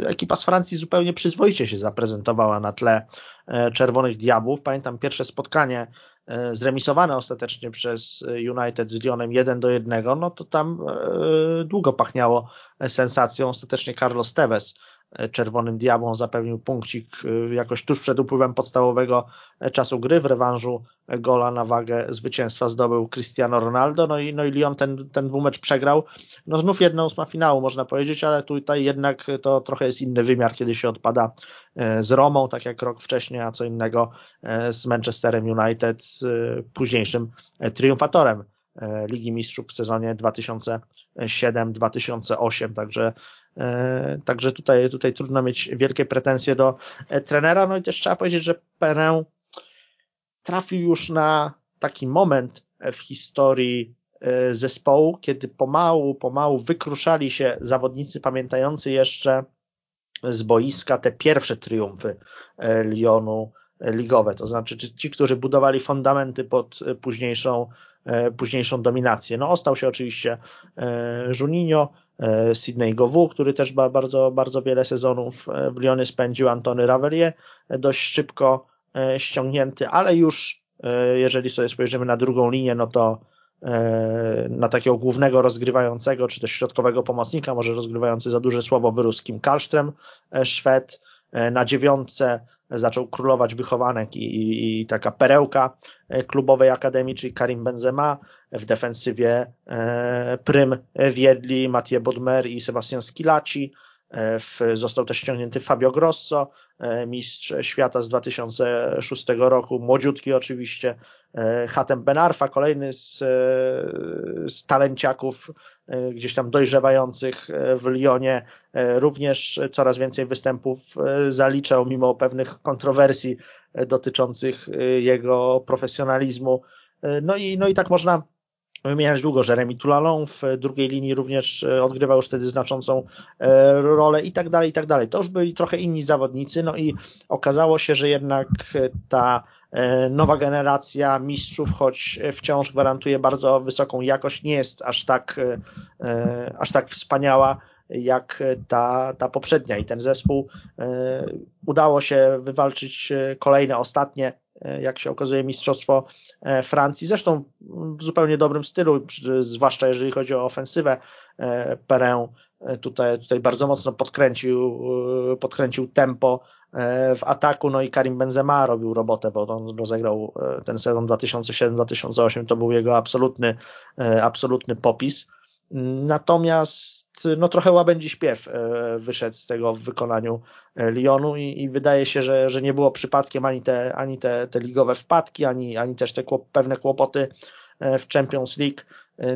e, ekipa z Francji zupełnie przyzwoicie się zaprezentowała na tle Czerwonych Diabłów. Pamiętam pierwsze spotkanie zremisowane ostatecznie przez United z Lyonem 1 do 1, no to tam długo pachniało sensacją. Ostatecznie Carlos Tevez Czerwonym Diabłom zapewnił punkcik jakoś tuż przed upływem podstawowego czasu gry. W rewanżu gola na wagę zwycięstwa zdobył Cristiano Ronaldo, no i, no i Lyon ten, ten dwumecz przegrał. No znów jedna ósma finału można powiedzieć, ale tutaj jednak to trochę jest inny wymiar, kiedy się odpada z Romą, tak jak rok wcześniej, a co innego z Manchesterem United, późniejszym triumfatorem E, Ligi Mistrzów w sezonie 2007-2008, także e, Także tutaj, tutaj trudno mieć wielkie pretensje do e, trenera. No i też trzeba powiedzieć, że Perę trafił już na taki moment w historii zespołu, kiedy pomału, pomału wykruszali się zawodnicy pamiętający jeszcze z boiska te pierwsze triumfy Lyonu ligowe, to znaczy ci, którzy budowali fundamenty pod późniejszą E, późniejszą dominację. No ostał się oczywiście e, Juninho, e, Sydney Gowu, który też bardzo, bardzo wiele sezonów w Lyonie spędził, Antony Ravelier, dość szybko ściągnięty, ale już jeżeli sobie spojrzymy na drugą linię, no to na takiego głównego rozgrywającego, czy też środkowego pomocnika, może rozgrywający za duże słowo wyrósł Kim Karlström, Szwed, na dziewiątce zaczął królować wychowanek i, i, i, taka perełka e, klubowej akademii, czyli Karim Benzema, w defensywie e, Prym Wiedli, Mathieu Bodmer i Sebastian Skilacci, e, w, został też ściągnięty Fabio Grosso, E, mistrz świata z 2006 roku, młodziutki oczywiście, e, Hatem Benarfa, kolejny z, e, z talenciaków gdzieś tam dojrzewających w Lyonie, również coraz więcej występów zaliczał mimo pewnych kontrowersji dotyczących jego profesjonalizmu. No i, no i tak można wymieniać długo. Jeremy Tulalon w drugiej linii również e, odgrywał już wtedy znaczącą e, rolę i tak dalej, i tak dalej. To już byli trochę inni zawodnicy, no i okazało się, że jednak ta e, nowa generacja mistrzów, choć wciąż gwarantuje bardzo wysoką jakość, nie jest aż tak, aż tak wspaniała jak ta, ta poprzednia i ten zespół udało się wywalczyć kolejne, ostatnie E, jak się okazuje, Mistrzostwo e, Francji. Zresztą w zupełnie dobrym stylu, zwłaszcza jeżeli chodzi o ofensywę. E, Perę tutaj, tutaj bardzo mocno podkręcił, podkręcił tempo w ataku, no i Karim Benzema robił robotę, bo on rozegrał ten sezon 2007-2008, to był jego absolutny, absolutny popis. Natomiast no trochę łabędzi śpiew e, wyszedł z tego w wykonaniu e, Lyonu i, i, wydaje się, że, że nie było przypadkiem ani te, ani te, te ligowe wpadki, ani, ani też te kłop, pewne kłopoty e, w Champions League.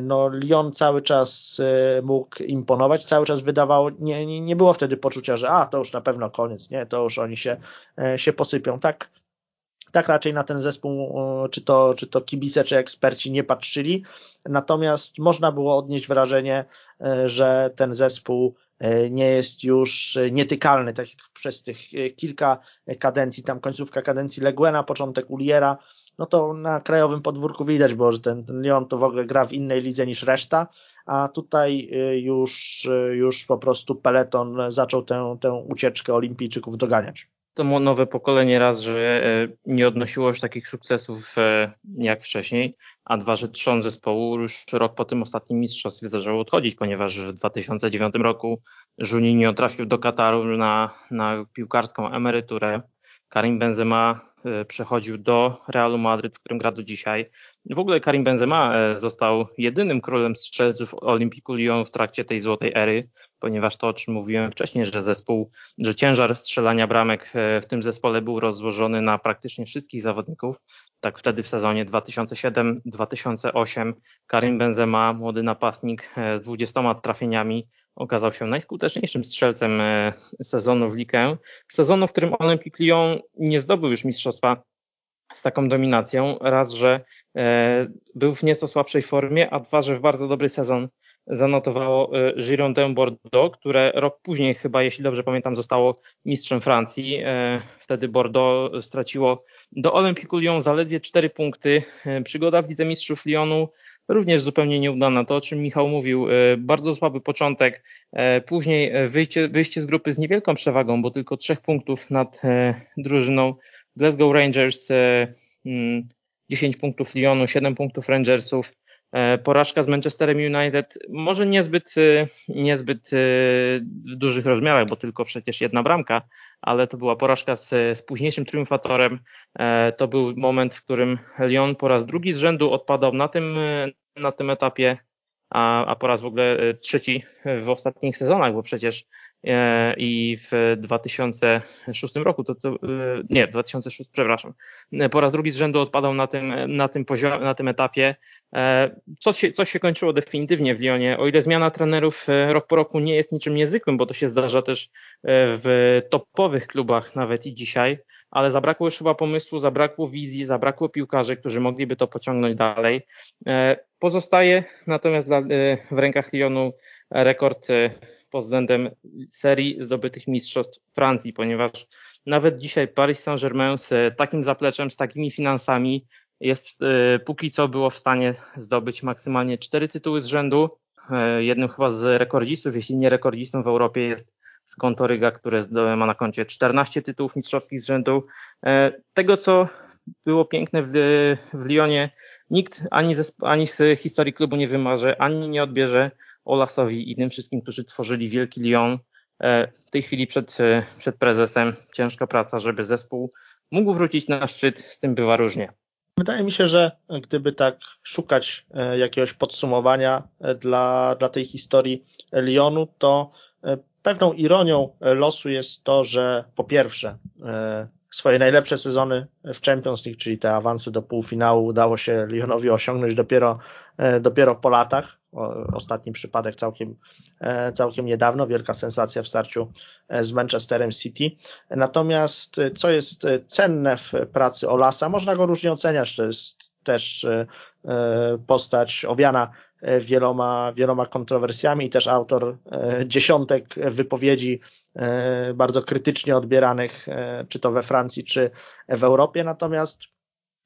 No, Lyon cały czas mógł imponować, cały czas wydawało, nie, nie, nie było wtedy poczucia, że a, to już na pewno koniec, nie, to już oni się, się posypią. Tak, tak raczej na ten zespół, czy to, czy to kibice, czy eksperci nie patrzyli. Natomiast można było odnieść wrażenie, e, że ten zespół e, nie jest już nietykalny, tak jak przez tych e, kilka kadencji, tam końcówka kadencji Leguena, początek Uliera, no to na krajowym podwórku widać było, że ten, ten Lyon to w ogóle gra w innej lidze niż reszta, a tutaj już, już po prostu peleton zaczął tę, tę ucieczkę olimpijczyków doganiać to nowe pokolenie raz, że e, nie odnosiło już takich sukcesów e, jak wcześniej, a dwa, że trzon zespołu już rok po tym ostatnim mistrzostwie zaczął odchodzić, ponieważ w 2009 roku Juninho trafił do Kataru na, na piłkarską emeryturę. Karim Benzema przechodził do Realu Madryt, w którym gra do dzisiaj. W ogóle Karim Benzema został jedynym królem strzelców Olimpiku Lyon w trakcie tej złotej ery ponieważ to, o czym mówiłem wcześniej, że zespół, że ciężar strzelania bramek e, w tym zespole był rozłożony na praktycznie wszystkich zawodników. Tak wtedy w sezonie 2007-2008 Karim Benzema, młody napastnik e, z 20 trafieniami, okazał się najskuteczniejszym strzelcem e, sezonu w ligę. Sezonu, w którym Olympique Lyon nie zdobył już mistrzostwa z taką dominacją. Raz, że był w nieco słabszej formie, a dwa, że w bardzo dobry sezon zanotowało y, Girondin Bordeaux, które rok później chyba, jeśli dobrze pamiętam, zostało mistrzem Francji. E, wtedy Bordeaux straciło do Olympique Lyon zaledwie 4 punkty. E, przygoda w Lidze Mistrzów Lyonu również zupełnie nieudana. To, o czym Michał mówił, e, bardzo słaby początek, później wyjście, wyjście z grupy z niewielką przewagą, bo tylko 3 punktów nad drużyną Glasgow Rangers, 10 mm, punktów Lyonu, 7 punktów Rangersów, Porażka z Manchesterem United, może niezbyt, niezbyt w dużych rozmiarach, bo tylko przecież jedna bramka, ale to była porażka z, z późniejszym triumfatorem. To był moment, w którym Lyon po raz drugi z rzędu odpadał na tym, na tym etapie a, a po raz w ogóle e, trzeci w ostatnich sezonach, bo przecież e, i w 2006 roku, to, to e, nie, 2006, przepraszam, po raz drugi z rzędu odpadał na tym, na tym poziomie, na tym etapie, co się, co się kończyło definitywnie w Lyonie. O ile zmiana trenerów rok po roku nie jest niczym niezwykłym, bo to się zdarza też w topowych klubach nawet i dzisiaj, ale zabrakło już chyba pomysłu, zabrakło wizji, zabrakło piłkarzy, którzy mogliby to pociągnąć dalej. E, pozostaje natomiast dla, e, w rękach Lyonu rekord e, pod względem serii zdobytych mistrzostw Francji, ponieważ nawet dzisiaj Paris Saint-Germain z takim zapleczem, z takimi finansami jest póki co było w stanie zdobyć maksymalnie cztery tytuły z rzędu. Jednym chyba z rekordzistów, jeśli nie rekordzistą w Europie jest z Kontoryga, które ma na koncie 14 tytułów mistrzowskich z rzędu. E, tego, co było piękne w, w Lyonie, nikt ani, ani z historii klubu nie wymarzy, ani nie odbierze Olasowi i tym wszystkim, którzy tworzyli wielki Lyon. E, w tej chwili przed, przed prezesem ciężka praca, żeby zespół mógł wrócić na szczyt, z tym bywa różnie. Wydaje mi się, że gdyby tak szukać e, jakiegoś podsumowania dla, dla tej historii Lyonu, to Pewną ironią losu jest to, że po pierwsze e, swoje najlepsze sezony w Champions League, czyli te awanse do półfinału udało się Lyonowi osiągnąć dopiero, e, dopiero po latach. Ostatni przypadek całkiem, e, całkiem niedawno, wielka sensacja w starciu z Manchesterem City. Natomiast co jest cenne w pracy Olasa, można go różnie oceniać, to jest też postać owiana E, wieloma, wieloma kontrowersjami i też autor e, dziesiątek wypowiedzi e, bardzo krytycznie odbieranych, czy to we Francji, czy w Europie. Natomiast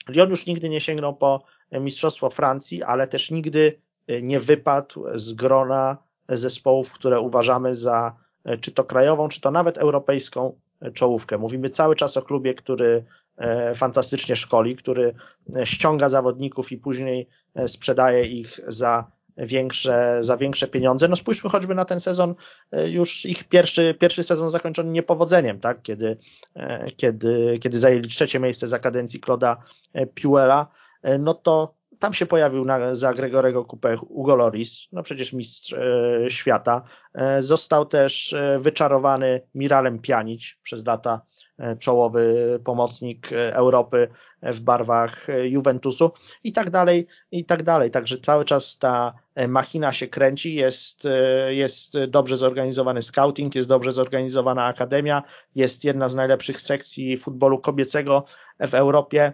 Lyon już nigdy nie sięgnął po Mistrzostwo Francji, ale też nigdy nie wypadł z grona zespołów, które uważamy za czy to krajową, czy to nawet europejską czołówkę. Mówimy cały czas o klubie, który fantastycznie szkoli, który ściąga zawodników i później sprzedaje ich za większe, za większe pieniądze. No spójrzmy choćby na ten sezon, e, już ich pierwszy, pierwszy sezon zakończony niepowodzeniem, tak? Kiedy, e, kiedy, kiedy zajęli trzecie miejsce za kadencji Kloda e, Puela, no to tam się pojawił na, za Gregorego Kupę Hugo Loris, no przecież mistrz e, świata. E, został też wyczarowany Miralem Pjanic przez lata czołowy pomocnik e, Europy w barwach e, Juventusu i tak dalej, i tak dalej. Także cały czas ta machina się kręci, jest, jest dobrze zorganizowany scouting, jest dobrze zorganizowana akademia, jest jedna z najlepszych sekcji futbolu kobiecego w Europie.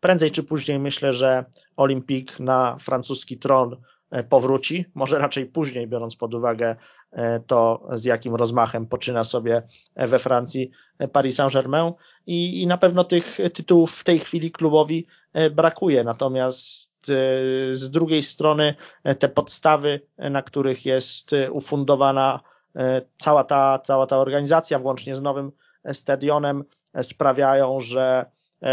Prędzej czy później myślę, że Olimpik na francuski tron powróci, może raczej później, biorąc pod uwagę E, to z jakim rozmachem poczyna sobie we Francji Paris Saint-Germain i, i na pewno tych tytułów w tej chwili klubowi e, brakuje. Natomiast e, z drugiej strony te podstawy, na których jest ufundowana cała ta, cała ta organizacja, włącznie z nowym stadionem, sprawiają, że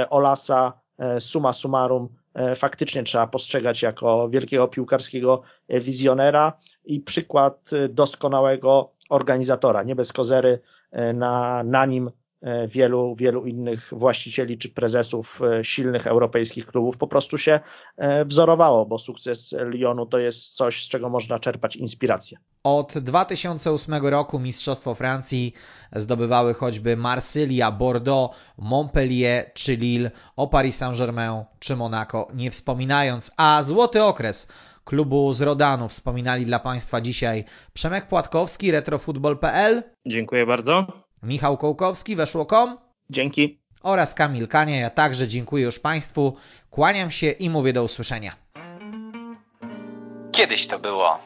Olasa suma summarum faktycznie trzeba postrzegać jako wielkiego piłkarskiego wizjonera i przykład doskonałego organizatora. Nie bez kozery e, na, na nim e, wielu, wielu innych właścicieli czy prezesów e, silnych europejskich klubów po prostu się wzorowało, bo sukces Lyonu to jest coś, z czego można czerpać inspirację. Od 2008 roku Mistrzostwo Francji zdobywały choćby Marsylia, Bordeaux, Montpellier czy Lille, o Paris Saint-Germain czy Monaco nie wspominając, a złoty okres klubu z Rodanu wspominali dla Państwa dzisiaj Przemek Płatkowski, retrofutbol.pl. Dziękuję bardzo. Michał Kołkowski, weszło.com. Dzięki. Oraz Kamil Kania. Ja także dziękuję już Państwu. Kłaniam się i mówię do usłyszenia. Kiedyś to było.